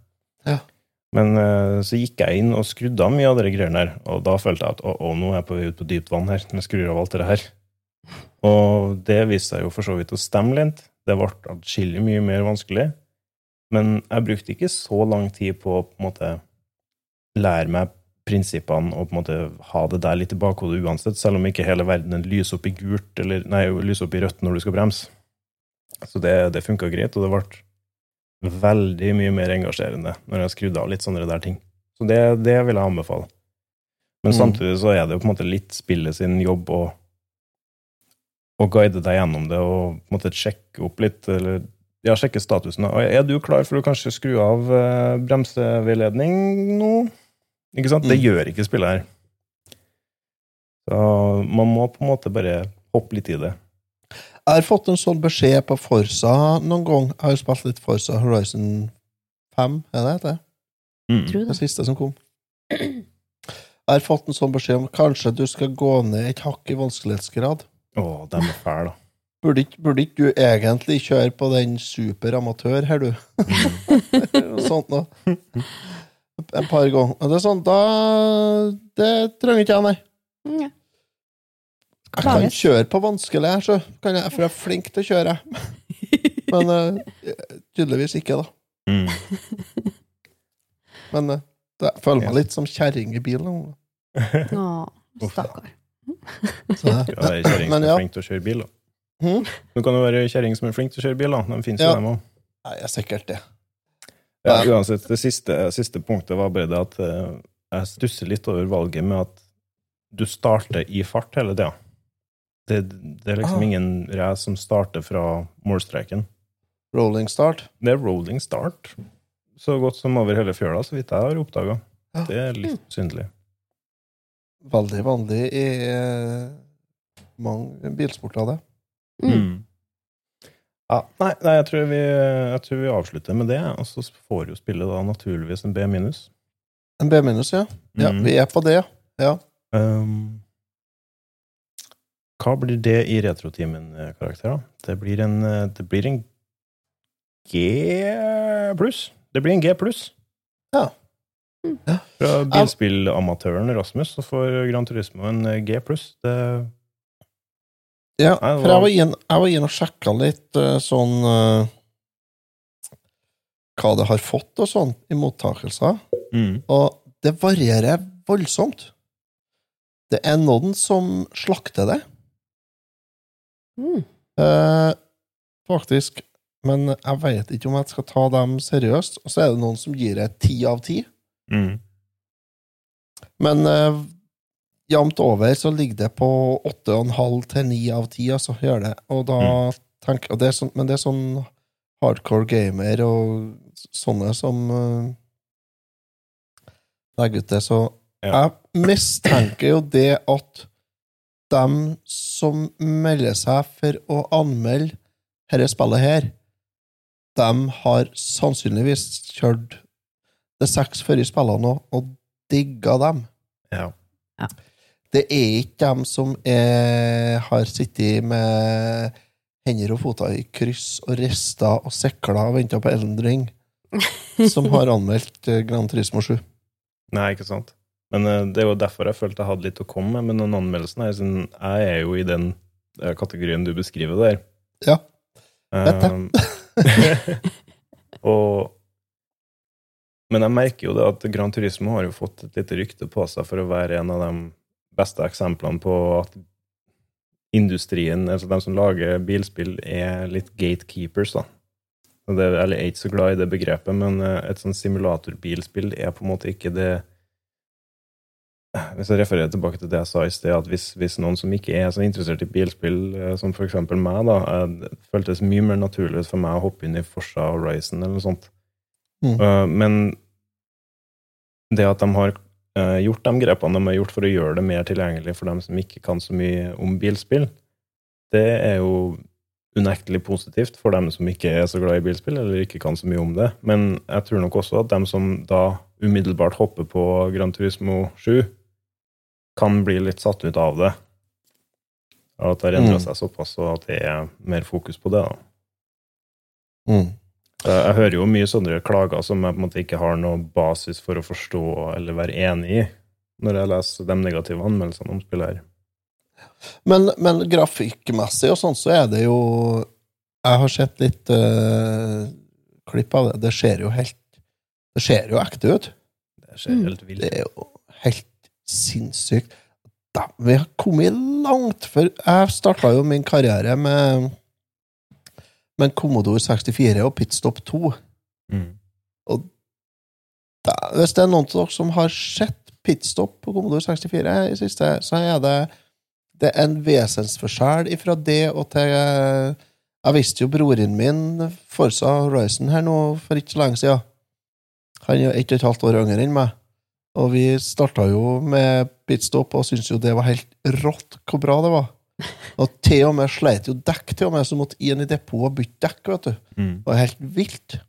Ja. Men eh, så gikk jeg inn og skrudde av mye av de greiene der, og da følte jeg at å, å, nå er jeg på vei ut på dypt vann her, når jeg skrur av alt det her. Og det viste seg jo for så vidt å stemme litt. Det ble atskillig mye mer vanskelig. Men jeg brukte ikke så lang tid på å på en måte lære meg prinsippene og på en måte ha det der litt i bakhodet uansett, selv om ikke hele verden lyser opp i gult, eller nei, lyser opp i rødt når du skal bremse. Så det, det funka greit, og det ble veldig mye mer engasjerende når jeg har skrudd av litt sånne der ting. Så det, det vil jeg anbefale. Men Mm. samtidig så er det jo på en måte litt spillet sin jobb å å guide deg gjennom det og på en måte sjekke opp litt, eller ja, sjekke statusen. Og er du klar for å kanskje skru av eh, bremseveiledning nå? Ikke sant? Det Mm. gjør ikke spillet her. Så man må på en måte bare hoppe litt i det. Jeg har fått en sånn beskjed på Forsa noen gang. Jeg har jo spilt litt Forsa Horizon 5, er det det? Mm. Tror Det det. siste som kom. Jeg har fått en sånn beskjed om kanskje du skal gå ned et hakk i vanskelighetsgrad. Å, den er fæl, da. Burde ikke, burde ikke du egentlig kjøre på den superamatør her, du? Noe sånt noe. En par ganger. Og det er sånn, da Det trenger ikke jeg, nei. Ja. Jeg kan kjøre på vanskelig her, så kan jeg, for jeg er flink til å kjøre. Men uh, tydeligvis ikke, da. Mm. Men uh, det, jeg føler meg litt som kjerring i bilen. Å, stakkar. Kjerring som Men er ja. flink til å kjøre bil, da. Hm? Du kan jo være kjerring som er flink til å kjøre bil, da. De finnes jo, Ja. dem òg. Ja, er sikkert det. Ja, Ja. uansett, det siste, siste punktet var bare det at eh, jeg stusser litt over valget med at du starter i fart hele tida. Det, det er liksom Ah. ingen race som starter fra målstreken. Rolling start. Det er rolling start, så godt som over hele fjøla, så vidt jeg har oppdaga. Ja. Det er litt syndelig. Veldig vanlig i eh, mange bilsporter, det. Mm. Ja, nei, nei jeg, tror vi, jeg tror vi avslutter med det, og så får jo spillet da naturligvis en B minus. En B minus, ja. ja. Mm. Vi er på det, ja. Um, hva blir det i retroteamen-karakter, da? Det blir en, eh, det blir en G pluss. Det blir en G pluss. Ja. Ja. Fra bilspillamatøren Rasmus så får Gran Turismo en eh, G pluss. Det Ja, for jeg var inn, jeg var inn og sjekka litt eh, sånn eh, Hva det har fått og sånn i mottakelser, mm. og det varierer voldsomt. Det er noen som slakter det, Mm. eh, faktisk, men jeg vet ikke om jeg skal ta dem seriøst. Og så er det noen som gir det ti av ti. Mm. Men eh, jevnt over så ligger det på åtte og en halv til ni av ti, altså, gjør det. Og da tenker og det sånn, Men det er sånn hardcore gamer og sånne som uh, legger ut det, så Ja. jeg mistenker jo det at dem som melder seg for å anmelde dette spillet her, de har sannsynligvis kjørt det seks i spillene og, og digga dem. Ja. Det er ikke dem som er, har sittet med hender og føtter i kryss og rista og sikla og venta på Elden Ring, som har anmeldt Grand Gran Turismo 7. Nei, ikke sant. Men eh, det er jo derfor jeg følte jeg hadde litt å komme med med den anmeldelsen her, siden Jeg er jo i den eh, kategorien du beskriver der. Ja. Vet det. og Men jeg merker jo det at Grand Turismo har jo fått et lite rykte på seg for å være en av de beste eksemplene på at industrien, altså de som lager bilspill, er litt gatekeepers, da. Det, eller jeg er ikke så glad i det begrepet, men eh, et sånn simulatorbilspill er på en måte ikke det Hvis jeg refererer tilbake til det jeg sa i sted, at hvis, hvis noen som ikke er så interessert i bilspill, eh, som eksempel meg, da, eh, det føltes mye mer naturlig for meg å hoppe inn i Forsa Horizon eller noe sånt. Mm. Eh, men det at de har gjort de grepene de har gjort for å gjøre det mer tilgjengelig for dem som ikke kan så mye om bilspill, det er jo unektelig positivt for dem som ikke er så glad i bilspill, eller ikke kan så mye om det. Men jeg tror nok også at dem som da umiddelbart hopper på Gran Turismo 7, kan bli litt satt ut av det. At det har endra Mm. seg såpass, og at det er mer fokus på det. Mm. Jeg hører jo mye sånne klager som jeg på en måte ikke har noe basis for å forstå eller være enig i, når jeg leser de negative anmeldelsene om spillet her. Men, men grafikkmessig og sånn, så er det jo Jeg har sett litt uh, klipp av det. Det ser jo helt Det ser jo ekte ut. Det ser Mm. helt vilt Det er jo helt sinnssykt. Da, vi har kommet langt, for jeg starta jo min karriere med med en Commodore 64 og Pitstop 2. Mm. Da, hvis det er noen av dere som har sett Pitstop på Commodore 64 i siste, så er det det er en vesensforskjell ifra det og til Jeg visste jo broren min Forsa Horizon her nå for ikke så lenge siden. Han er ett og et halvt år yngre enn meg. Og vi starta jo med pitstop og syntes jo det var helt rått hvor bra det var. Og til og med sleit jo dekk, til og med, så måtte inn i depot og bytte dekk. vet du. Mm. Det var helt vilt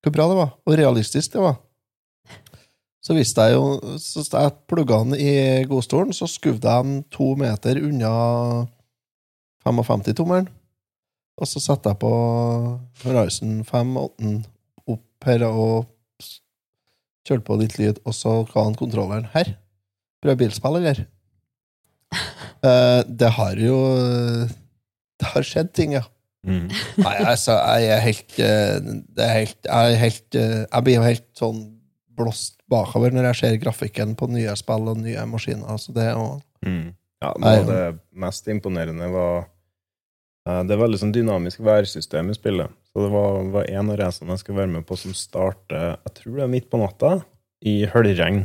hvor bra det var, og realistisk det var. Så visste jeg jo Så jeg plugga den i godstolen, så skuvde jeg den to meter unna 55-tommeren. Og så satte jeg på Horizon 5 8 opp her og kjørte på litt lyd, og så ga han kontrolleren her. Prøv bilspill, eller? uh, det har jo Det har skjedd ting, ja. Mm. Nei, altså, jeg er helt eh, Det er helt Jeg, er helt, eh, jeg blir jo helt sånn blåst bakover når jeg ser grafikken på nye spill og nye maskiner. Altså, det og, Mm. Ja, noe av det mest imponerende var Det er veldig sånn dynamisk værsystem i spillet. Så det var, var en av racene jeg skulle være med på, som starter jeg tror det er midt på natta, i høljregn.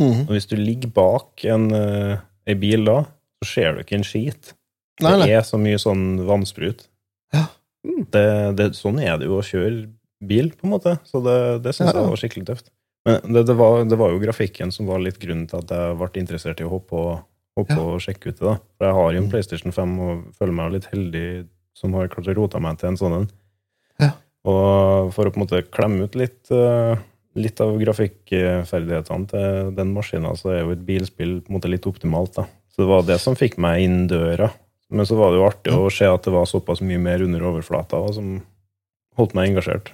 Mm. Og hvis du ligger bak en, en bil da, så ser du ikke en skit. Nei, nei. Det er så mye sånn vannsprut. Ja. Det, det, sånn er det jo å kjøre bil, på en måte. Så det, det syns Ja. jeg var skikkelig tøft. Men det, det, var, det var jo grafikken som var litt grunnen til at jeg ble interessert i å hoppe og, hoppe Ja. og sjekke ut det. da. For jeg har jo en Mm. PlayStation 5 og føler meg litt heldig som har klart å rote meg til en sånn en. Og for å på en måte klemme ut litt, eh, litt av grafikkferdighetene til den maskina, så er jo et bilspill på en måte litt optimalt. da. Så det var det som fikk meg inn døra. Men så var det jo artig å se at det var såpass mye mer under overflata og som holdt meg engasjert.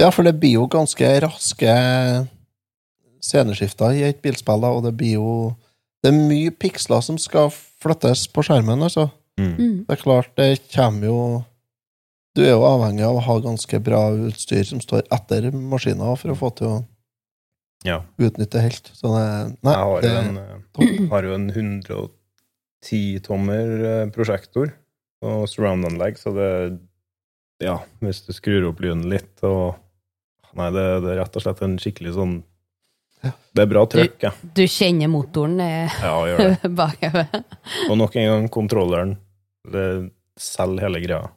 Ja, for det blir jo ganske raske sceneskifter i et bilspill, da, og det blir jo Det er mye piksler som skal flyttes på skjermen, altså. Mm. Mm. Det er klart, det kommer jo Du er jo avhengig av å ha ganske bra utstyr som står etter maskina for å få til å Ja. utnytte helt. Så det Nei, Jeg har det, en, eh, har jo en 110-tommer eh, prosjektor og surround-anlegg, så det Ja, hvis du skrur opp lyden litt og Nei, det, det er rett og slett en skikkelig sånn Det er bra trøkk, ja. Du kjenner motoren eh, Ja, gjør det. bakover. Og nok en gang, kontrolleren. Det selger hele greia.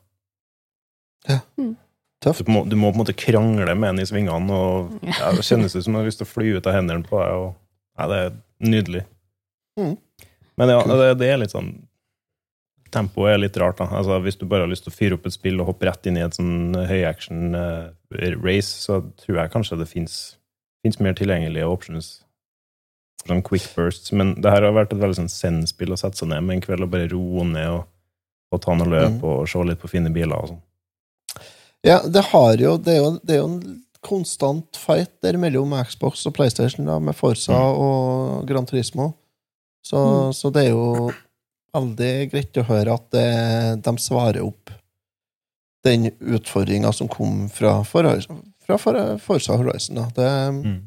Tøft. Du må, du må på en måte krangle med den i svingene, og ja, det kjennes ut som du har lyst til å fly ut av hendene på deg. Og, ja, det er nydelig. Mm. Men ja, det, det er litt sånn Tempoet er litt rart. da. Altså, Hvis du bare har lyst til å fyre opp et spill og hoppe rett inn i et sånn høyaction-race, race, så tror jeg kanskje det fins mer tilgjengelige options. Sånn quick bursts. Men det her har vært et veldig sånn send-spill å sette seg ned med en kveld og bare roe ned og, og ta noe løp Mm. og se litt på fine biler og sånn. Ja, det har jo Det er jo, det er jo en konstant fight der mellom Xbox og PlayStation, da, med Forsa Mm. og Gran Turismo. Så, Mm. så det er jo veldig greit å høre at det, de svarer opp den utfordringa som kom fra, Forhorizon- fra For- Forsa Horizon. Da. Det, Mm.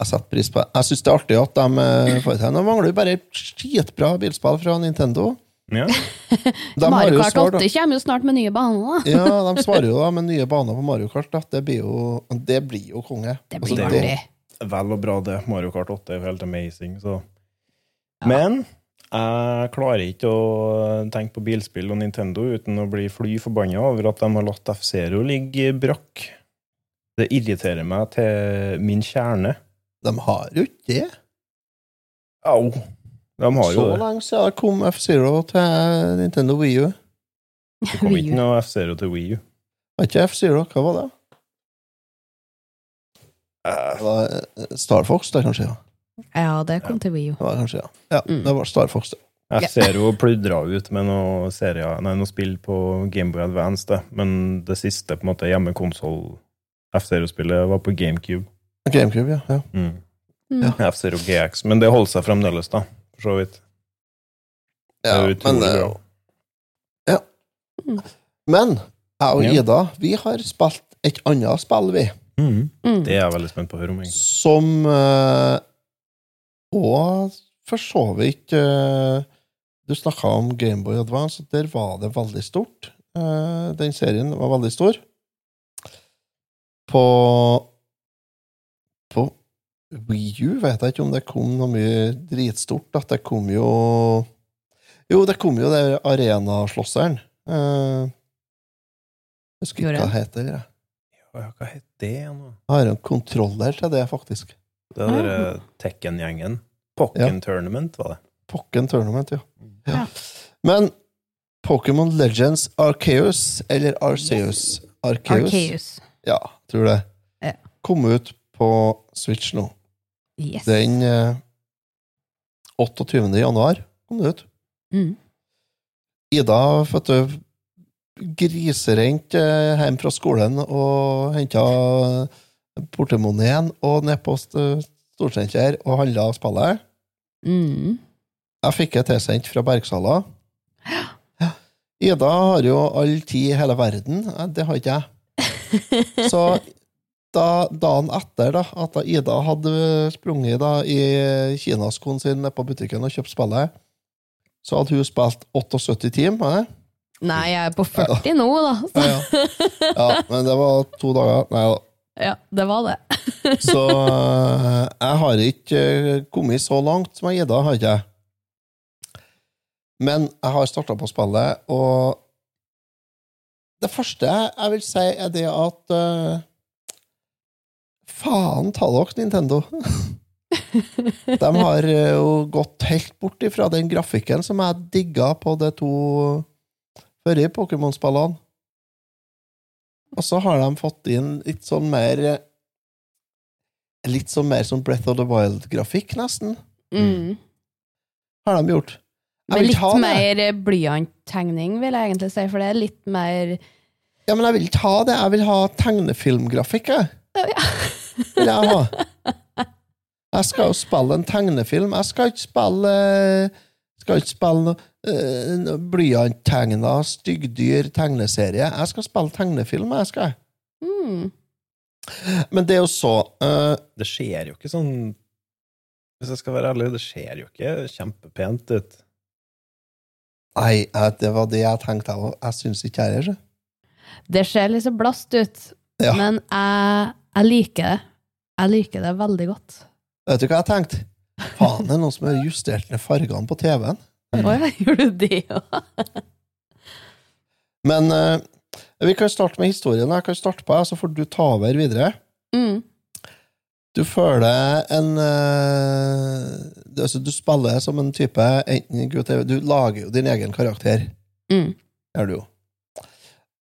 jeg setter pris på det. Jeg syns det er artig at de eh, får til Nå mangler jo bare skitbra bilspill fra Nintendo. Ja. Mario Kart svar, da. 8 kommer jo snart med nye baner. da. Ja, de svarer jo da med nye baner på Mario Kart. Da. det blir jo, det blir jo konge. Det Altså, blir det er. Vel og bra, det. Mario Kart 8 er jo helt amazing, så Ja. Men jeg klarer ikke å tenke på bilspill og Nintendo uten å bli fly forbanna over at de har latt F-Zero ligge brakk. Det irriterer meg til min kjerne. De har jo ikke det. Au! De har jo Så det. lenge siden kom F-Zero til Nintendo Wii U. Det kom ikke noe F-Zero til Wii U. Var ikke F-Zero, hva var det? Eh, Det var eh, Star Fox, det, kanskje? Ja. Ja, det kom til Wii U. Det var kanskje, ja. ja Mm. det var Star Fox, det. F-Zero pludra ut med noe, serier, nei, noe spill på Gameboy Advance, det. men det siste på en måte hjemmekonsoll F-Zero-spillet var på GameCube. GameCube, ja. ja. Mm. Mm. Ja. F-Zero GX. Men det holder seg fremdeles, da. For så vidt. ja Det er utrolig men, eh, bra. Ja. Mm. Men jeg og Ja. Ida, vi har spilt et annet spill, vi. Mm. Mm. Det er jeg veldig spent på å høre om, egentlig. Som eh, Og for så vidt uh, Du snakka om Gameboy Advance, og der var det veldig stort. Uh, den serien var veldig stor. På På Wii U vet jeg ikke om det kom noe mye dritstort. At det kom jo Jo, det kom jo der arenaslåsseren. Uh, jeg husker ikke hva det heter. Jeg. Ja, hva het det nå? jeg har en kontroller til det, faktisk. Det er den der Tekken-gjengen. Pokken Tournament, var det. Pokken Tournament, ja. Ja. ja. Men Pokémon Legends Arceus, eller Arceus Arceus, Arceus. Ja, tror det. Ja. Kom ut på Switch nå. Yes. Den eh, 28. januar kom det ut. Mm. Ida fødte griserent eh, hjem fra skolen og henta portemoneen og ned på st- Storsenter og handla spillet. Mm. Jeg fikk det tilsendt fra Bergsala. Ja. Ida har jo all tid i hele verden. Eh, Det har ikke jeg. Så da, dagen etter da, at da Ida hadde sprunget da, i kinaskoen sin på butikken og kjøpt spillet, så hadde hun spilt 78 timer. Nei, jeg er på 40 nå, da. Ja, ja. ja, men det var to dager. Nei da. Ja, det var det. Så eh, jeg har ikke eh, kommet så langt som jeg Ida, har ikke jeg. Men jeg har starta på spillet, og det første jeg vil si, er det at eh, Faen ta dere, Nintendo! De har eh, jo gått helt bort ifra den grafikken som jeg digga på de to forrige Pokémon-spillene. Og så har de fått inn litt sånn mer Litt sånn mer sånn Breath of the Wild-grafikk, nesten. Mm. Har de gjort. Jeg Men litt mer blyanttegning, vil jeg egentlig si, for det er litt mer Ja, men jeg vil ikke ha det. Jeg vil ha tegnefilmgrafikk, jeg. Ja. Vil jeg ha. Jeg skal jo spille en tegnefilm. Jeg skal ikke spille skal ikke spille noe uh, blyanttegna styggdyr tegneserie. Jeg skal spille tegnefilm, jeg skal. mm. Men det er jo så uh, Det ser jo ikke sånn Hvis jeg skal være ærlig, det ser jo ikke kjempepent ut. Nei, eh, det var det jeg tenkte òg. Jeg syns ikke jeg er det. Det ser litt så blast ut, Ja. men jeg, jeg liker det. Jeg liker det veldig godt. Vet du hva jeg tenkte? Faen, det er noen som har justert ned fargene på TV-en. Å ja, gjorde du det òg? Men uh, vi kan starte med historien. Jeg kan starte på, så får du ta over videre. Mm. Du føler en uh, du- altså, Du spiller som en type enten Gud, Du lager jo din egen karakter. Mm. Gjør du jo.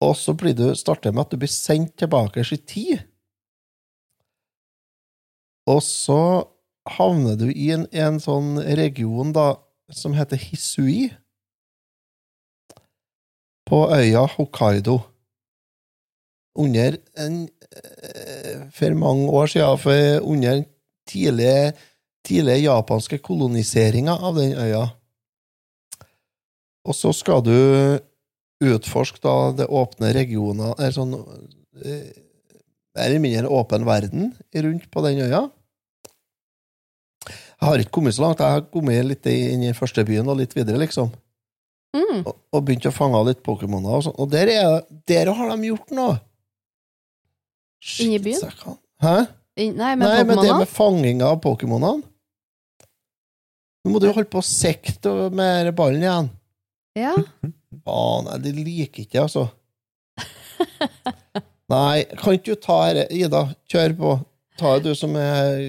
Og så blir du starter med at du blir sendt tilbake i tid. Og så havner du i en, en sånn region da, som heter Hisui. På øya Hokkaido. Under en eh, For mange år siden, for under tidlige, tidlige japanske koloniseringa av den øya. Og så skal du utforske da det åpne regioner sånn eh, eller mindre åpen verden rundt på den øya. Jeg har ikke kommet så langt. Jeg har kommet litt inn i den første byen og litt videre, liksom. Mm. Og, og begynt å fange litt Pokémoner og sånn. Og der, er, der har de gjort noe! Inni byen? kan- Hæ? In, Nei, men Nei, men det med fanginga av Pokémonene Nå må du jo holde på å sikte med ballen igjen. Ja. Ah, nei, det liker ikke jeg, altså. Nei, kan ikke du ta her, Ida? Kjør på. Ta det, du som er,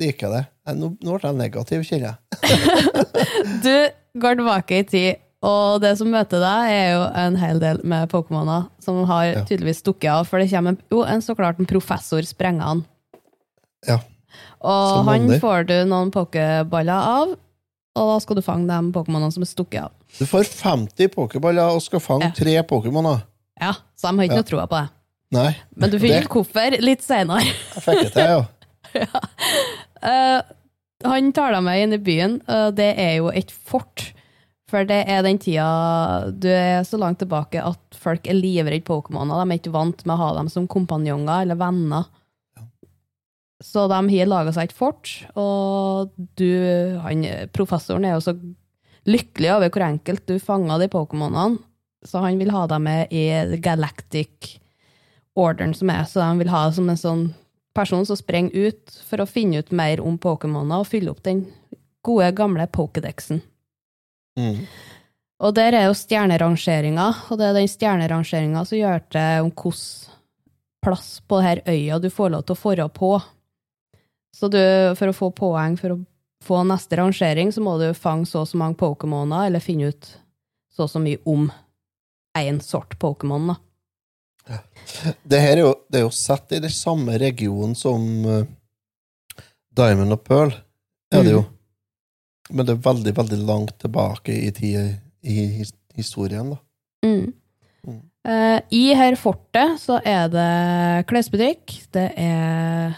liker det. Nå, nå ble jeg negativ, kjenner jeg. Du går tilbake i tid, og det som møter deg, er jo en hel del med Pokémoner som har Ja. tydeligvis stukket av, for det kommer jo, en så klart en professor sprenger han. Ja. Og Som han andre. får du noen pokéballer av, og da skal du fange de Pokémonene som er stukket av. Du får 50 pokéballer og skal fange Ja. tre Pokémoner. Ja, så de har ikke Ja. noe troa på det. Nei, Men du finner ut hvorfor litt senere. jeg fikk det til, ja. Eh, han tar deg med inn i byen. og det er jo et fort. For det er den tida du er så langt tilbake at folk er livredde Pokémoner. De er ikke vant med å ha dem som kompanjonger eller venner. Så de har laga seg et fort, og du, han, professoren er jo så lykkelig over hvor enkelt du fanga de Pokémonene, så han vil ha dem med i Galactic Orderen som er, så de vil ha det som en sånn person som sprenger ut for å finne ut mer om Pokémoner og fylle opp den gode, gamle Pokédexen. Mm. Og der er jo stjernerangeringa, og det er den stjernerangeringa som gjør det om hvilken plass på denne øya du får lov til å forre på. Så du, for å få poeng for å få neste rangering, så må du fange så og så mange Pokémoner, eller finne ut så og så mye om én sort Pokémon. da. Det her er jo, det er jo sett i den samme regionen som eh, Diamond og Pearl, er det jo. Men det er veldig, veldig langt tilbake i tid i his- historien, da. Mm. Mm. Eh, I her fortet så er det klesbutikk, det er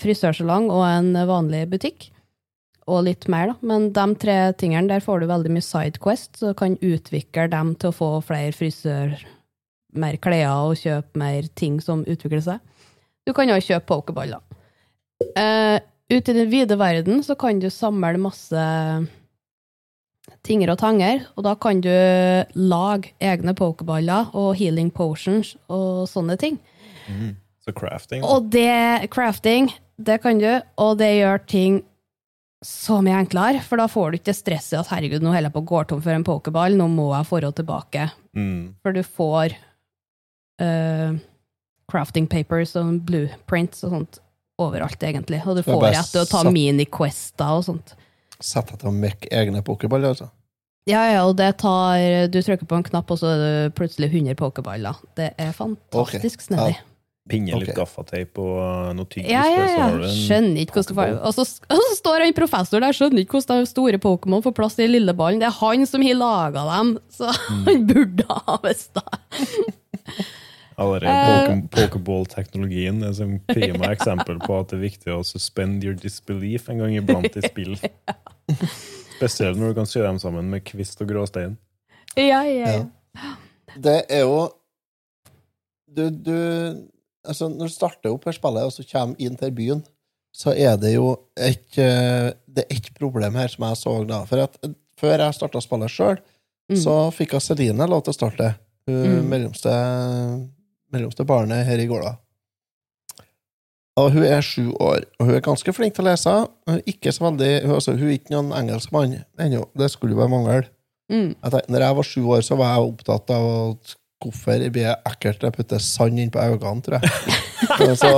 frisørsalong og en vanlig butikk. Og litt mer, da. Men de tre tingene der får du veldig mye sidequest, så du kan utvikle dem til å få flere frisør, mer klær og kjøpe mer ting som utvikler seg. Du kan også kjøpe pokerballer. Uh, ute i den vide verden så kan du samle masse tinger og tanger, og da kan du lage egne pokerballer og healing potions og sånne ting. Så crafting Og det, crafting, det kan du, og det gjør ting så mye enklere, for da får du ikke stresset at herregud, nå holder jeg på å gå tom for en pokerball, nå må jeg forå tilbake. mm. For du får eh, crafting papers og blueprints og sånt overalt, egentlig. Og du får rett til å ta satt- mini-quester og sånt. Sett deg til å mekke egne pokerballer, altså. Ja, ja, og det tar Du trykker på en knapp, og så er det plutselig 100 pokerballer. Det er fantastisk okay. snedig. ja. Pinne litt okay. gaffateip og uh, noe tyggis. Ja, ja, ja. en Skjønner ikke hvordan Og så, og så står han professor der, skjønner ikke hvordan de store Pokémon får plass i den lille ballen. Det er han som har laga dem, så Mm. han burde ha visst det. Allerede poke- Pokeball-teknologien er som prima eksempel på at det er viktig å suspend your disbelief en gang iblant i spill. Spesielt når du kan sy dem sammen med kvist og gråstein. Ja, ja, ja. Ja. Det er jo Du, du Altså, når du starter opp her spillet, og så kommer inn til byen, så er det jo et eh, Det er ett problem her som jeg så da. For at eh, før jeg starta spillet sjøl, Mm. så fikk Celine lov til å starte. Hun Mm. mellomste, mellomste barnet her i gårda. Og hun er sju år, og hun er ganske flink til å lese. Hun er ikke så veldig, hun, altså, hun er ikke noen engelskmann ennå. Det skulle jo bare mangle. Mm. Jeg tenkte, når jeg var sju år, så var jeg opptatt av at hvorfor blir det ekkelt å putte sand inn på øynene, tror jeg. Så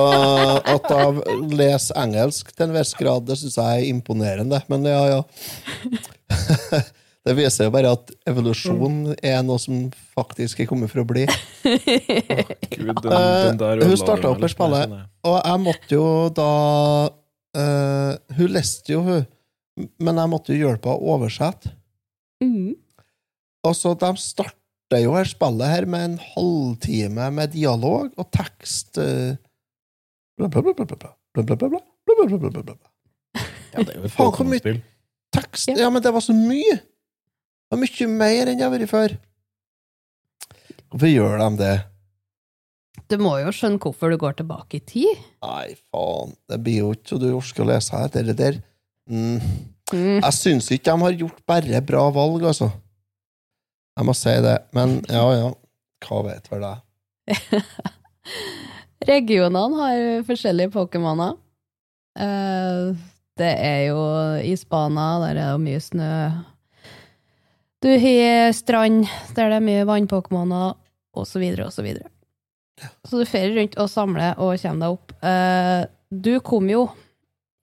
at jeg leser engelsk til en viss grad, det syns jeg er imponerende. Men ja, ja. Det viser jo bare at evolusjon er noe som faktisk er kommet for å bli. Gud, den, Eh, den der hun starta opp med spillet. Og jeg måtte jo da uh, Hun leste jo, hun. Men jeg måtte jo hjelpe henne å oversette. Mm. Og så de starter jo her spillet her med en halvtime med dialog og tekst eh, bla, bla, bla, bla, bla, bla, bla, bla, bla, bla, bla, bla, bla, bla, bla. Ja, det er jo et Faen, hvor mye- Tekst. Ja, men det var så mye! Det er mye mer enn det har vært før. Hvorfor gjør de det? Du må jo skjønne hvorfor du går tilbake i tid. Nei, faen. Det blir jo ikke så du orker å lese her. Det der. Mm. Mm. Jeg syns ikke de har gjort bare bra valg, altså. Jeg må si det. Men ja, ja. Hva vet vel jeg. Regionene har forskjellige Pokémoner. Eh, det er jo i Spana, der er det mye snø. Du har strand, der det er mye vannpokémoner, videre, og så. Så du drar rundt og samler og kommer deg opp. Uh, du kom jo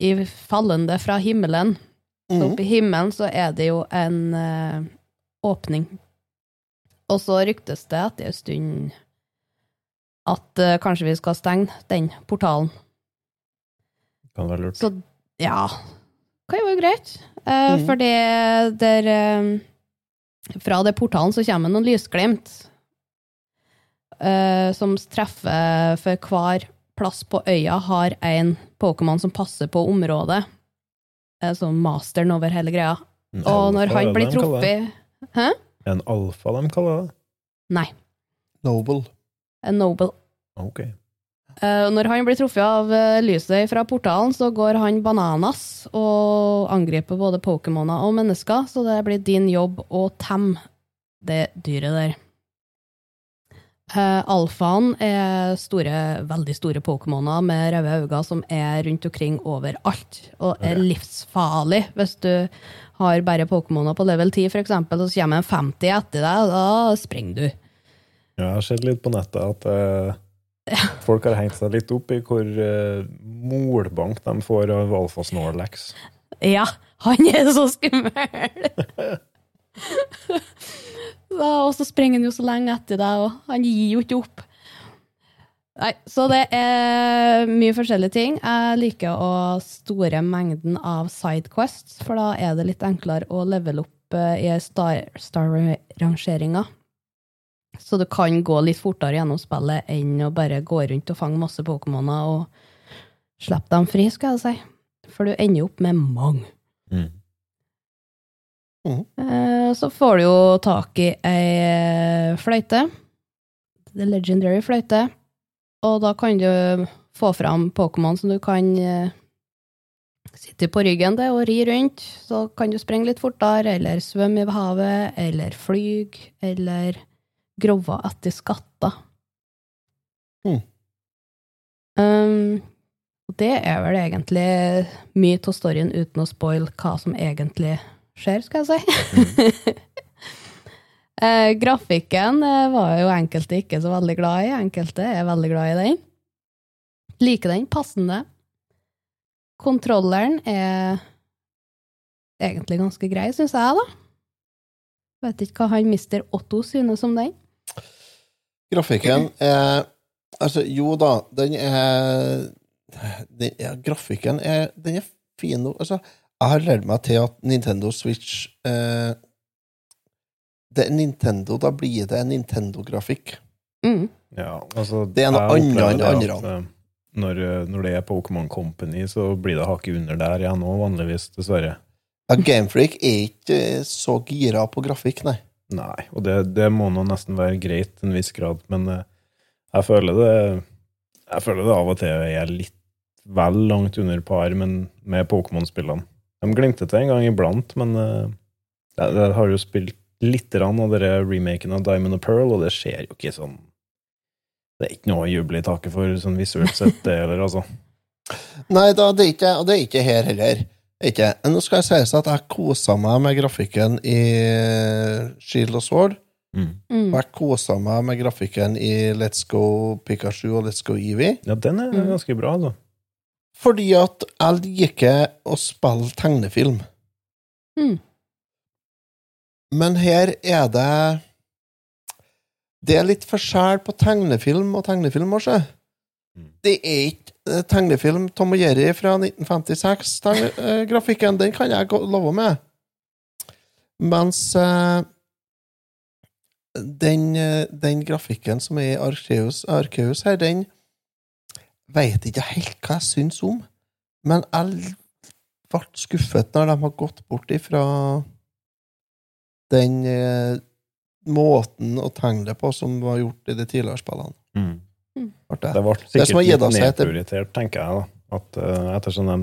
i fallende fra himmelen. Så Mhm. oppe i himmelen så er det jo en uh, åpning. Og så ryktes det etter en stund at uh, kanskje vi skal stenge den portalen. Kan være lurt. Så ja, kan jo være greit. Uh, mm. For det der Fra det portalen så kommer noen lysglimt uh, som treffer for hver plass på øya har en Pokémon som passer på området. Uh, som masteren over hele greia. En Og når han blir truffet Hæ? En alfa, de kaller det? Nei, Noble. en noble. Ok. Eh, når han blir truffet av eh, lyset fra portalen, så går han bananas og angriper både Pokémoner og mennesker, så det blir din jobb å temme det dyret der. Eh, alfaen er store, veldig store pokémoner med røde øyne som er rundt omkring overalt, og er livsfarlig. Hvis du har bare pokémoner på level 10, for eksempel, og så kommer en 50 etter deg, da springer du. Ja, jeg har sett litt på nettet at folk har hengt seg litt opp i hvor uh, molbank de får av Alfa Snorlax. Ja, han er så skummel! Og så springer han jo så lenge etter deg, og han gir jo ikke opp. Nei, så det er mye forskjellige ting. Jeg liker å store mengden av sidequests, for da er det litt enklere å levele opp eh, i star-rangeringa. Så du kan gå litt fortere gjennom spillet enn å bare gå rundt og fange masse Pokémoner og slippe dem fri, skal jeg si. For du ender jo opp med mange. Mm. Eh, Så får du jo tak i ei fløyte. The Legendary fløyte. Og da kan du få fram Pokémon som du kan eh, sitte på ryggen til og ri rundt. Så kan du springe litt fortere, eller svømme i havet, eller flyg, eller grove etter skatter. Mm. Um, det er vel egentlig mye av storyen uten å spoile hva som egentlig skjer, skal jeg si. eh, grafikken eh, var jo enkelte ikke så veldig glad i. Enkelte er veldig glad i den. Liker den passende. Kontrolleren er egentlig ganske grei, syns jeg, da. Vet ikke hva han mister Otto synes om den. Grafikken er Altså, jo da, den er, den er Grafikken er, den er fin nå. Altså, jeg har lært meg til at Nintendo Switch eh, Det er Nintendo, da blir det Nintendo-grafikk. Mm. Ja, altså, Det er noe annet enn andre. at, eh, Når, når det er Pokémon Company, så blir det hakket under der igjen òg, vanligvis, dessverre. Ja, Gamefreak er ikke eh, så gira på grafikk, nei. Nei, og det, det må nå nesten være greit til en viss grad, men eh, jeg føler det Jeg føler det av og til er litt vel langt under par men med Pokémon-spillene. De glimter til en gang iblant, men eh, jeg, jeg har jo spilt litt av dere remaken av Diamond and Pearl, og det skjer jo ikke sånn Det er ikke noe å juble i taket for sånn visuelt sett, det heller, altså. Nei, da, det er ikke, og det er ikke her heller. Ikke. Nå skal jeg sies at jeg kosa meg med grafikken i Shield og Sword. Mm. Mm. Og jeg kosa meg med grafikken i Let's Go Pikachu og Let's Go Eevee. Ja, den er Mm. ganske bra, altså. Fordi at jeg liker å spille tegnefilm. Mm. Men her er det Det er litt forskjell på tegnefilm og tegnefilm, også. Mm. Det er ikke tegnefilm Tom og Jerry fra 1956. Den, eh, grafikken, den kan jeg love med. Mens eh, den, eh, den grafikken som er i Arkeus, Arkeus her, den veit ikke helt hva jeg syns om. Men jeg ble skuffet når de har gått bort ifra den eh, måten å tegne det på som var gjort i de tidligere spillene. Mm. Det. Ble Det som har sikkert det litt nedprioritert, tenker jeg, da. At uh, ettersom de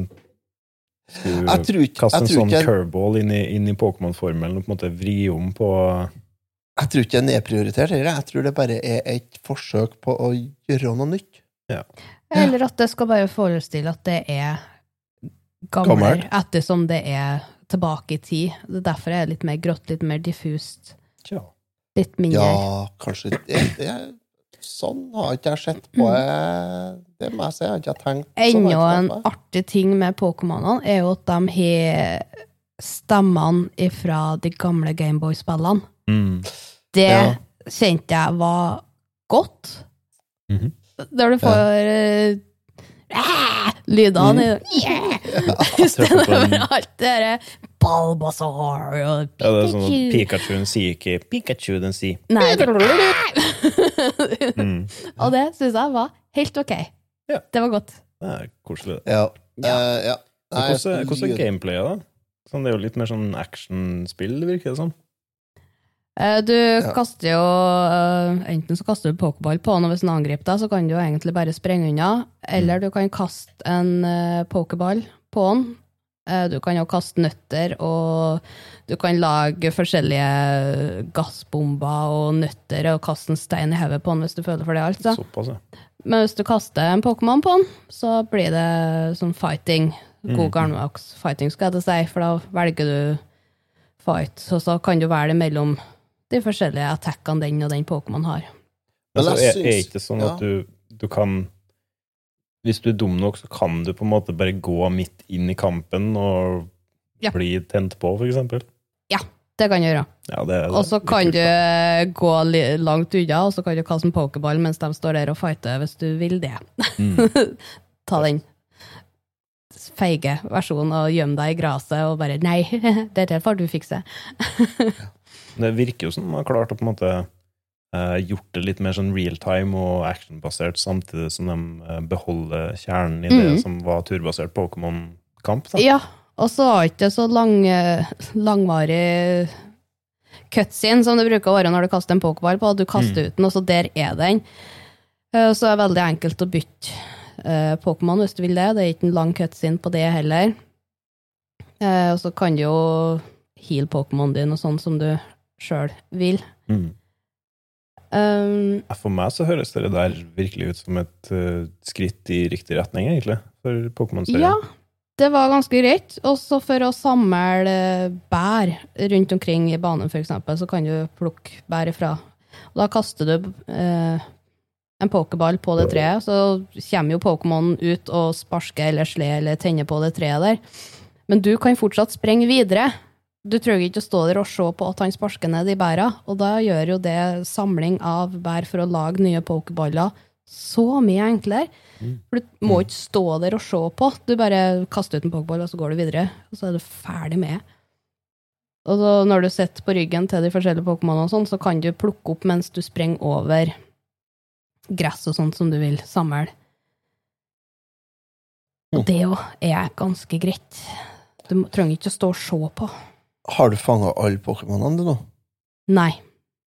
skulle tror kaste en sånn jeg... curveball inn i, inn i Pokémon-formelen og på en måte vri om på jeg tror ikke det er nedprioritert. heller. Jeg tror det bare er et forsøk på å gjøre noe nytt. Eller at det skal bare forestille at det er gammel, Gammelt. ettersom det er tilbake i tid. Er derfor er det litt mer grått, litt mer diffust, Ja. litt mindre. Ja, kanskje det, det Sånn har ikke jeg sett på det. Det må jeg si. Jeg har ikke tenkt sånn. Enda en artig ting med Pokémonene er jo at de har stemmene fra de gamle Gameboy-spillene. Mm. Det Ja. kjente jeg var godt. Mhm. Der du får eh, ah, lydene i stedet for alt det derre Bulbasaur og Ja, det er sånn Pikachu. Pikachuen sier ikke Pikachu, den sier Nei, mm. Og det syns jeg var helt ok. Ja. Det var godt. Det er koselig. det. Ja. Ja. Uh, ja. Hvordan hvordan er gameplayet, da? Sånn, det er jo litt mer sånn actionspill, virker det som. Eh, Du kaster jo eh, Enten så kaster du pokerball på han, og hvis han angriper deg, så kan du jo egentlig bare sprenge unna. Eller du kan kaste en pokerball på han, Eh, Du kan jo kaste nøtter, og du kan lage forskjellige gassbomber og nøtter og kaste en stein i hodet på han hvis du føler for det. altså. Såpass, ja. Men hvis du kaster en Pokémon på han, så blir det sånn fighting. God gammeldags fighting, skal jeg til å si, for da velger du fight. Og så kan du velge mellom de forskjellige attackene den og den Pokémon har. Men altså, er, er ikke sånn at du, du kan Hvis du er dum nok, så kan du på en måte bare gå midt inn i kampen og Ja. bli tent på, for eksempel. Det kan du gjøre. Ja, Og så kan du gå langt unna, og så kan du kaste en pokerball mens de står der og fighter, hvis du vil det. Mm. Ta den feige versjonen og gjemme deg i gresset og bare Nei, dette får du fikse. Det virker jo som de har klart å på en måte uh, gjort det litt mer sånn real time og actionbasert, samtidig som de eh, beholder kjernen i det Mhm. som var turbasert Pokémon-kamp. Ja, og så har ikke det så lang, langvarig cutscene som det bruker å være når du kaster en pokéball på. Du kaster ut den, og så der er den. Eh, Så er det veldig enkelt å bytte eh, Pokémon hvis du vil det. Det er ikke en lang cutscene på det heller. Eh, Og så kan du jo heal Pokémon din og sånn som du sjøl vil. Mm. Um, For meg så høres det der virkelig ut som et uh, skritt i riktig retning, egentlig, for Pokémon-serien. Ja, det var ganske greit. Også for å samle eh, bær rundt omkring i banen, eksempel, så kan du plukke bær ifra. Og da kaster du eh, en pokerball på det treet, så kommer jo Pokémon ut og sparker eller slår eller tenner på det treet der. Men du kan fortsatt sprenge videre. Du trenger ikke å stå der og se på at han sparker ned de bæra, og da gjør jo det samling av bær for å lage nye pokerballer så mye enklere. For du må ikke stå der og se på. Du bare kaster ut en pokerball, og så går du videre. Og så er du ferdig med. Og så når du sitter på ryggen til de forskjellige Pokémonene, sånn, så kan du plukke opp mens du sprenger over gress og sånt som du vil samle. Og det òg er ganske greit. Du trenger ikke å stå og se på. Har du fanga alle Pokémonene du nå? Nei,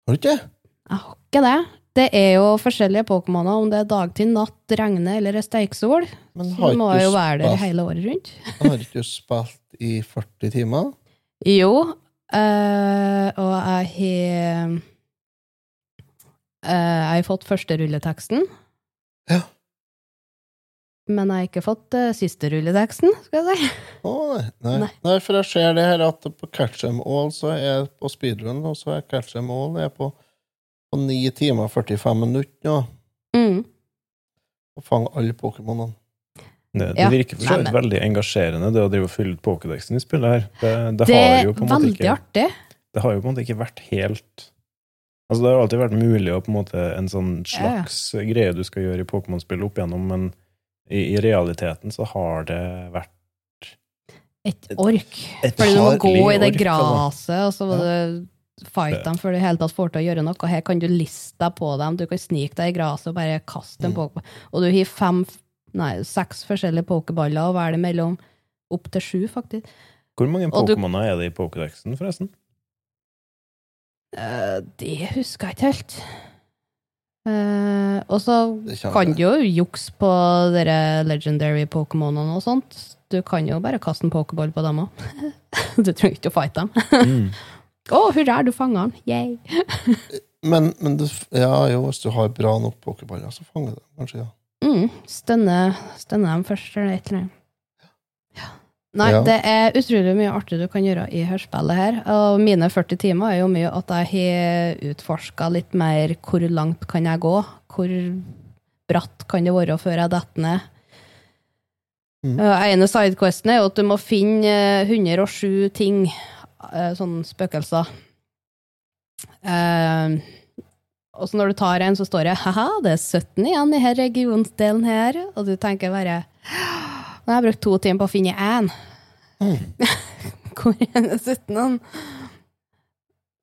Har du ikke? jeg har ikke det. Det er jo forskjellige Pokémoner, om det er dagtid, natt, regne eller steiksol. Men Så har du må ikke jo være der hele året rundt. har ikke du spilt i 40 timer? Jo, øh, og jeg har øh, Jeg har fått første rulleteksten. Ja. Men jeg har ikke fått uh, siste rulleteksten, skal jeg si. Oh, nei. Nei. Nei. nei, for jeg ser det her at på Catch 'em All så er jeg på speedrun, og så er Catch 'em All er på, på 9 timer og 45 minutter nå. Mm. Og fange alle Pokémonene. Det, det Ja. virker for så vidt veldig engasjerende, det å drive og fylle ut Pokédexen i spillet her. Det, det, Det har er jo på en måte ikke artig. Det har jo på en måte ikke vært helt Altså, det har alltid vært mulig å på en måte en sånn Ja, ja. slags greie du skal gjøre i Pokémon-spill opp igjennom, men i, i realiteten så har det vært Et ork. et Fordi du må gå i det altså. og så må du fight dem før du i hele tatt får til å gjøre noe. Her kan du liste deg på dem. Du kan snike deg i gresset og bare kaste en Mm. Og du har fem, nei, seks forskjellige pokerballer å velge mellom. Opp til sju, faktisk. Hvor mange Pokémoner er det i Pokédexen, forresten? Eh, det husker jeg ikke helt. Eh, og så kan du jo jukse på dere legendary pokémonene og sånt. Du kan jo bare kaste en pokéball på dem òg. du trenger ikke å fighte dem. Mm. oh, hurra, du fanga den! Yay! Men, men du, ja, jo, hvis du har bra nok pokerballer, så fanger du dem kanskje, ja. Mm, stønne, stønne dem først, eller et eller annet. Nei, Ja. det er utrolig mye artig du kan gjøre i hørspillet her. Og mine 40 timer er jo mye at jeg har utforska litt mer hvor langt kan jeg gå. Hvor bratt kan det være før jeg detter ned. Mm. En ene sidequesten er jo at du må finne eh, 107 ting, uh, sånne spøkelser. Uh, og så når du tar en, så står det haha, det er 17 igjen i her regionsdelen her. Og du tenker bare Har jeg brukt to timer på å finne én. Hvor er den 17.?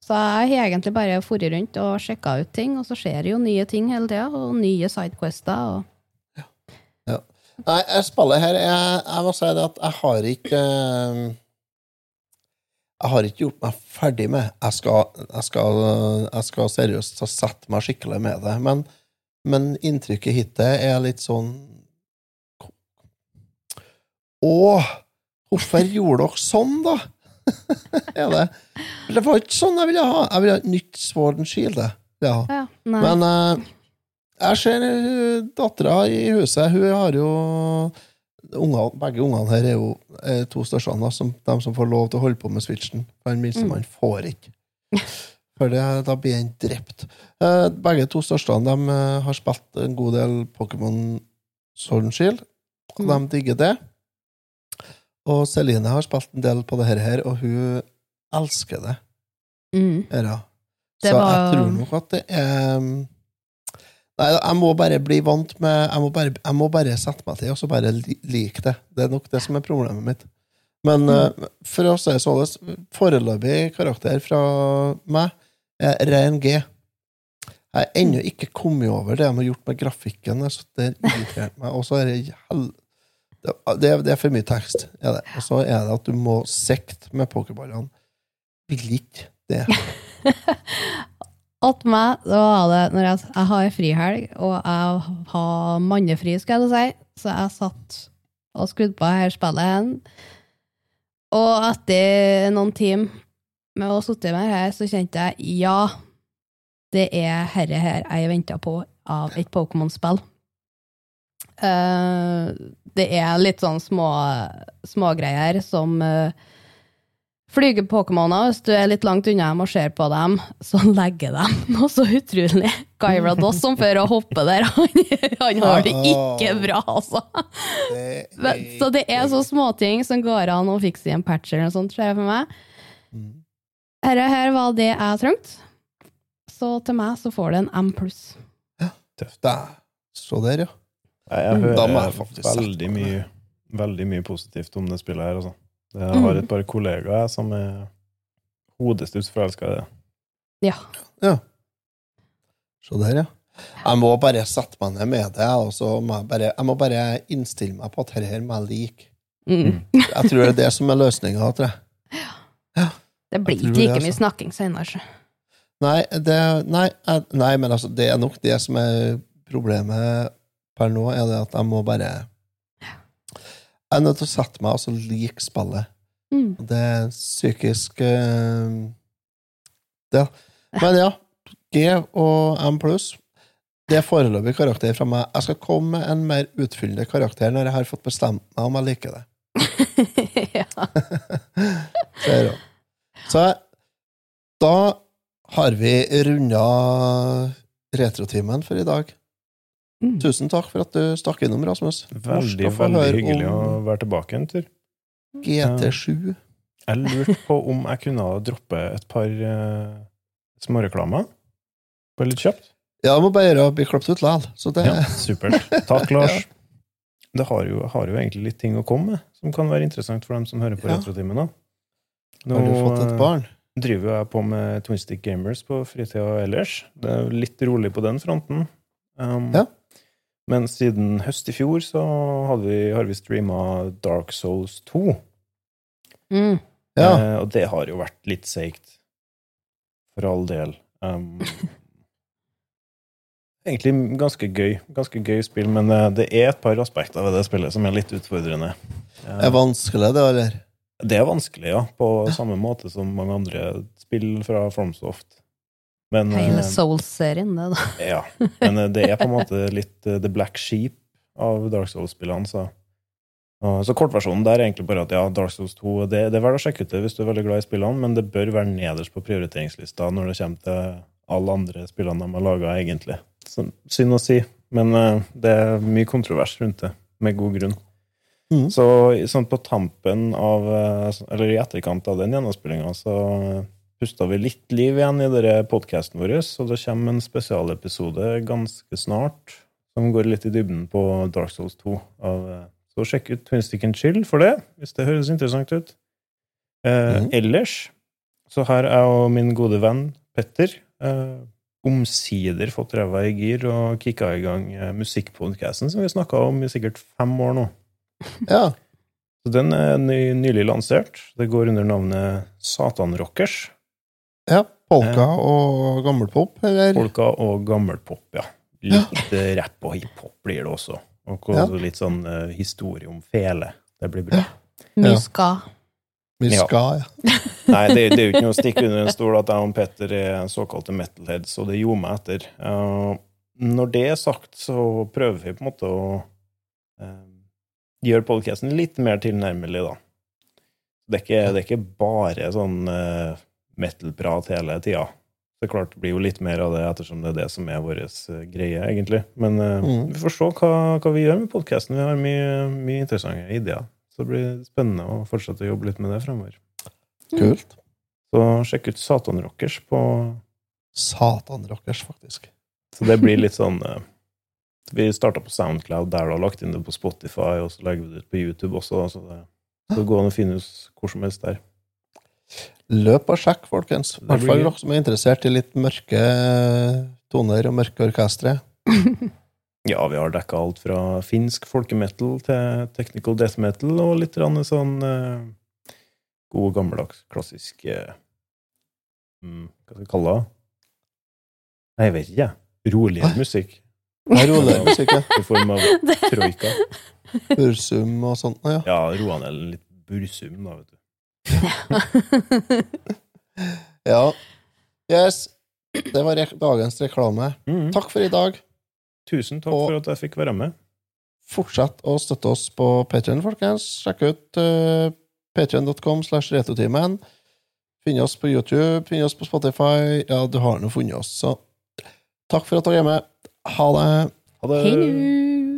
Så jeg har egentlig bare dratt rundt og sjekka ut ting, og så skjer det jo nye ting hele tida, og nye sidequester. Og Nei, jeg spiller her Jeg, jeg må si det at jeg har ikke eh, Jeg har ikke gjort meg ferdig med Jeg skal, jeg skal, jeg skal seriøst sette meg skikkelig med det, men, men inntrykket hittil er litt sånn Å, Hvorfor gjorde dere sånn, da? er det? Det var ikke sånn jeg ville ha. Jeg ville ha et nytt Sword and Shield. Ja. Ja. Men uh, jeg ser uh, dattera i huset. Hun har jo unger, Begge ungene her er jo er to største, da, som, de som får lov til å holde på med Switchen. Den minstemann får ikke. For det, da blir han drept. Uh, begge to største de, har spilt en god del Pokémon Sword and Shield, og de digger det. Og Celine har spilt en del på det her, og hun elsker det. Mm. Det Så var- jeg tror nok at det er Nei, jeg må bare bli vant med Jeg må bare, jeg må bare sette meg til og så bare like det. Det er nok det som er problemet mitt. Men Mm. uh, for å si det sånn, foreløpig karakter fra meg er ren G. Jeg har ennå ikke kommet over det de har gjort med grafikken. Så det irriterte meg. Og så er det. Det, det, er- for mye tekst. Og så er det at du må sikte med pokerballene. Vil ikke det. Åt meg, da var det når jeg, jeg har frihelg, og jeg har mannefri, skal jeg si, så jeg satt og skrudde på her spillet hen. Og etter noen timer med å ha sittet med her, så kjente jeg ja, det er herre her jeg venta på av et Pokémon-spill. Eh, det er litt sånn små smågreier som uh, Flyger Pokémoner, hvis du er litt langt unna dem og ser på dem, så legger de noe så utrolig. Gyarados som før å hoppe der, han, han har det ikke bra, altså. Men, så det er så småting som går an å fikse i en patch eller noe sånt, ser jeg for meg. Dette Herre her var det jeg trengte. Så til meg så får det en M pluss. Da, Så der, ja. Jeg, Mm. hører veldig mye, veldig mye positivt om det spillet her. Altså. Jeg har Mm. et par kollegaer som er hodestups forelska i det. Ja. ja. Så der, ja. Jeg må bare sette meg ned med det, og så må jeg bare, jeg må bare innstille meg på at dette her må jeg like. Mm. Jeg tror det er det som er løsninga. Ja. Det blir ikke like mye altså. snakking senere. Nei, det, nei, nei, men altså, det er nok det som er problemet per nå, er det at jeg må bare Jeg er nødt til å sette meg og så like spillet. Mm. Det er psykisk eh, Det. Men ja, G og M pluss. Det er foreløpig karakter fra meg. Jeg skal komme med en mer utfyllende karakter når jeg har fått bestemt meg om jeg liker det. ja. Så, så da har vi runda retrotimen for i dag. Mm. Tusen takk for at du stakk innom, Rasmus. Veldig, veldig hyggelig å være tilbake en tur. GT7. Jeg lurte på om jeg kunne droppe et par uh, småreklamer. Bare litt kjapt. Ja, det må bare gjøre å bli klippet ut likevel. Det Ja, supert. Takk, Lars. Det har jo, har jo egentlig litt ting å komme med, som kan være interessant for dem som hører på Ja. Retrotimen. Nå Har du fått et eh, barn? driver jeg på med Twin Stick Gamers på fritida ellers. Det er litt rolig på den fronten. Um, Ja. Men siden høst i fjor så hadde vi, har vi streama Dark Souls 2. Mm. Ja. Eh, og det har jo vært litt seigt. For all del. Um, egentlig ganske gøy. Ganske gøy spill, men eh, det er et par aspekter ved det spillet som er litt utfordrende. Eh, Er vanskelig, det, eller? det er vanskelig, ja. På samme måte som mange andre spill fra Fromsoft. Men, Hele eh, Souls-serien, det, da. ja, men eh, det er på en måte litt uh, the black sheep av Dark Souls-spillene. Så. Så kortversjonen der er egentlig bare at ja, Dark Souls 2 det, det er verdt å sjekke ut det hvis du er veldig glad i spillene, men det bør være nederst på prioriteringslista når det kommer til alle andre spillene de har laga, egentlig. Så, synd å si, men uh, det er mye kontrovers rundt det, med god grunn. Mm. Så sånn på tampen av Eller i etterkant av den gjennomspillinga, så pusta vi litt liv igjen i podkasten vår, så det kommer en spesialepisode ganske snart som går litt i dybden på Dark Souls 2. Eh, så sjekk ut Twin Stick and Chill for det, hvis det høres interessant ut. Eh, mm. Ellers så har jeg og min gode venn Petter eh, omsider fått ræva i gir og kicka i gang eh, musikkpodkasten som vi snakka om i sikkert fem år nå. Ja. Så den er ny, nylig lansert. Det går under navnet Satanrockers. Ja. Polka og gammelpop, eller? Polka og gammelpop, ja. Litt ja. rapp og hiphop blir det også. Og Ja. litt sånn uh, historie om fele. Det blir bra. Ja. Muska. Muska, Ja. ja. Nei, det, det er jo ikke noe å stikke under en stol at jeg og Petter er såkalte metalheads, og det gjorde meg etter. Uh, når det er sagt, så prøver vi på en måte å uh, gjøre podcasten litt mer tilnærmelig, da. Det er ikke, det er ikke bare sånn uh, metal-prat hele tida. Det er klart det blir jo litt mer av det ettersom det er det som er vår eh, greie, egentlig. Men uh, Mm. vi får se hva, hva vi gjør med podkasten. Vi har mye, mye interessante ideer. Så det blir spennende å fortsette å jobbe litt med det fremover. Kult. Så sjekk ut Satan Rockers på Satan rockers, faktisk. Så det blir litt sånn uh, Vi starta på Soundcloud, der du har lagt inn det på Spotify, og så legger vi det ut på YouTube også. Så det, så det går an å finne ut hvor som helst der. Løp og sjekk, folkens. I Det hvert fall dere som er interessert i litt mørke toner og mørke orkestre. Ja, vi har dekka alt fra finsk folkemetal til technical death metal, og litt sånn uh, god, gammeldags, klassisk uh, mm, Hva skal vi kalle det? Nei, jeg vet ikke. Roligere musikk. Ja, roligere musikk, ja. I form av troika. Bursum og sånt. Ja. Ja, roa ned litt bursum, da, vet du. ja. Yes. Det var re- dagens reklame. Mm. Takk for i dag. Tusen takk Og- for at jeg fikk være med. Fortsett å støtte oss på Patreon, folkens. Sjekk ut uh, patreon.com slash retotimen. Finn oss på YouTube, finn oss på Spotify. Ja, du har nå funnet oss, så takk for at dere er med. Ha det. Ha det. Hei nu!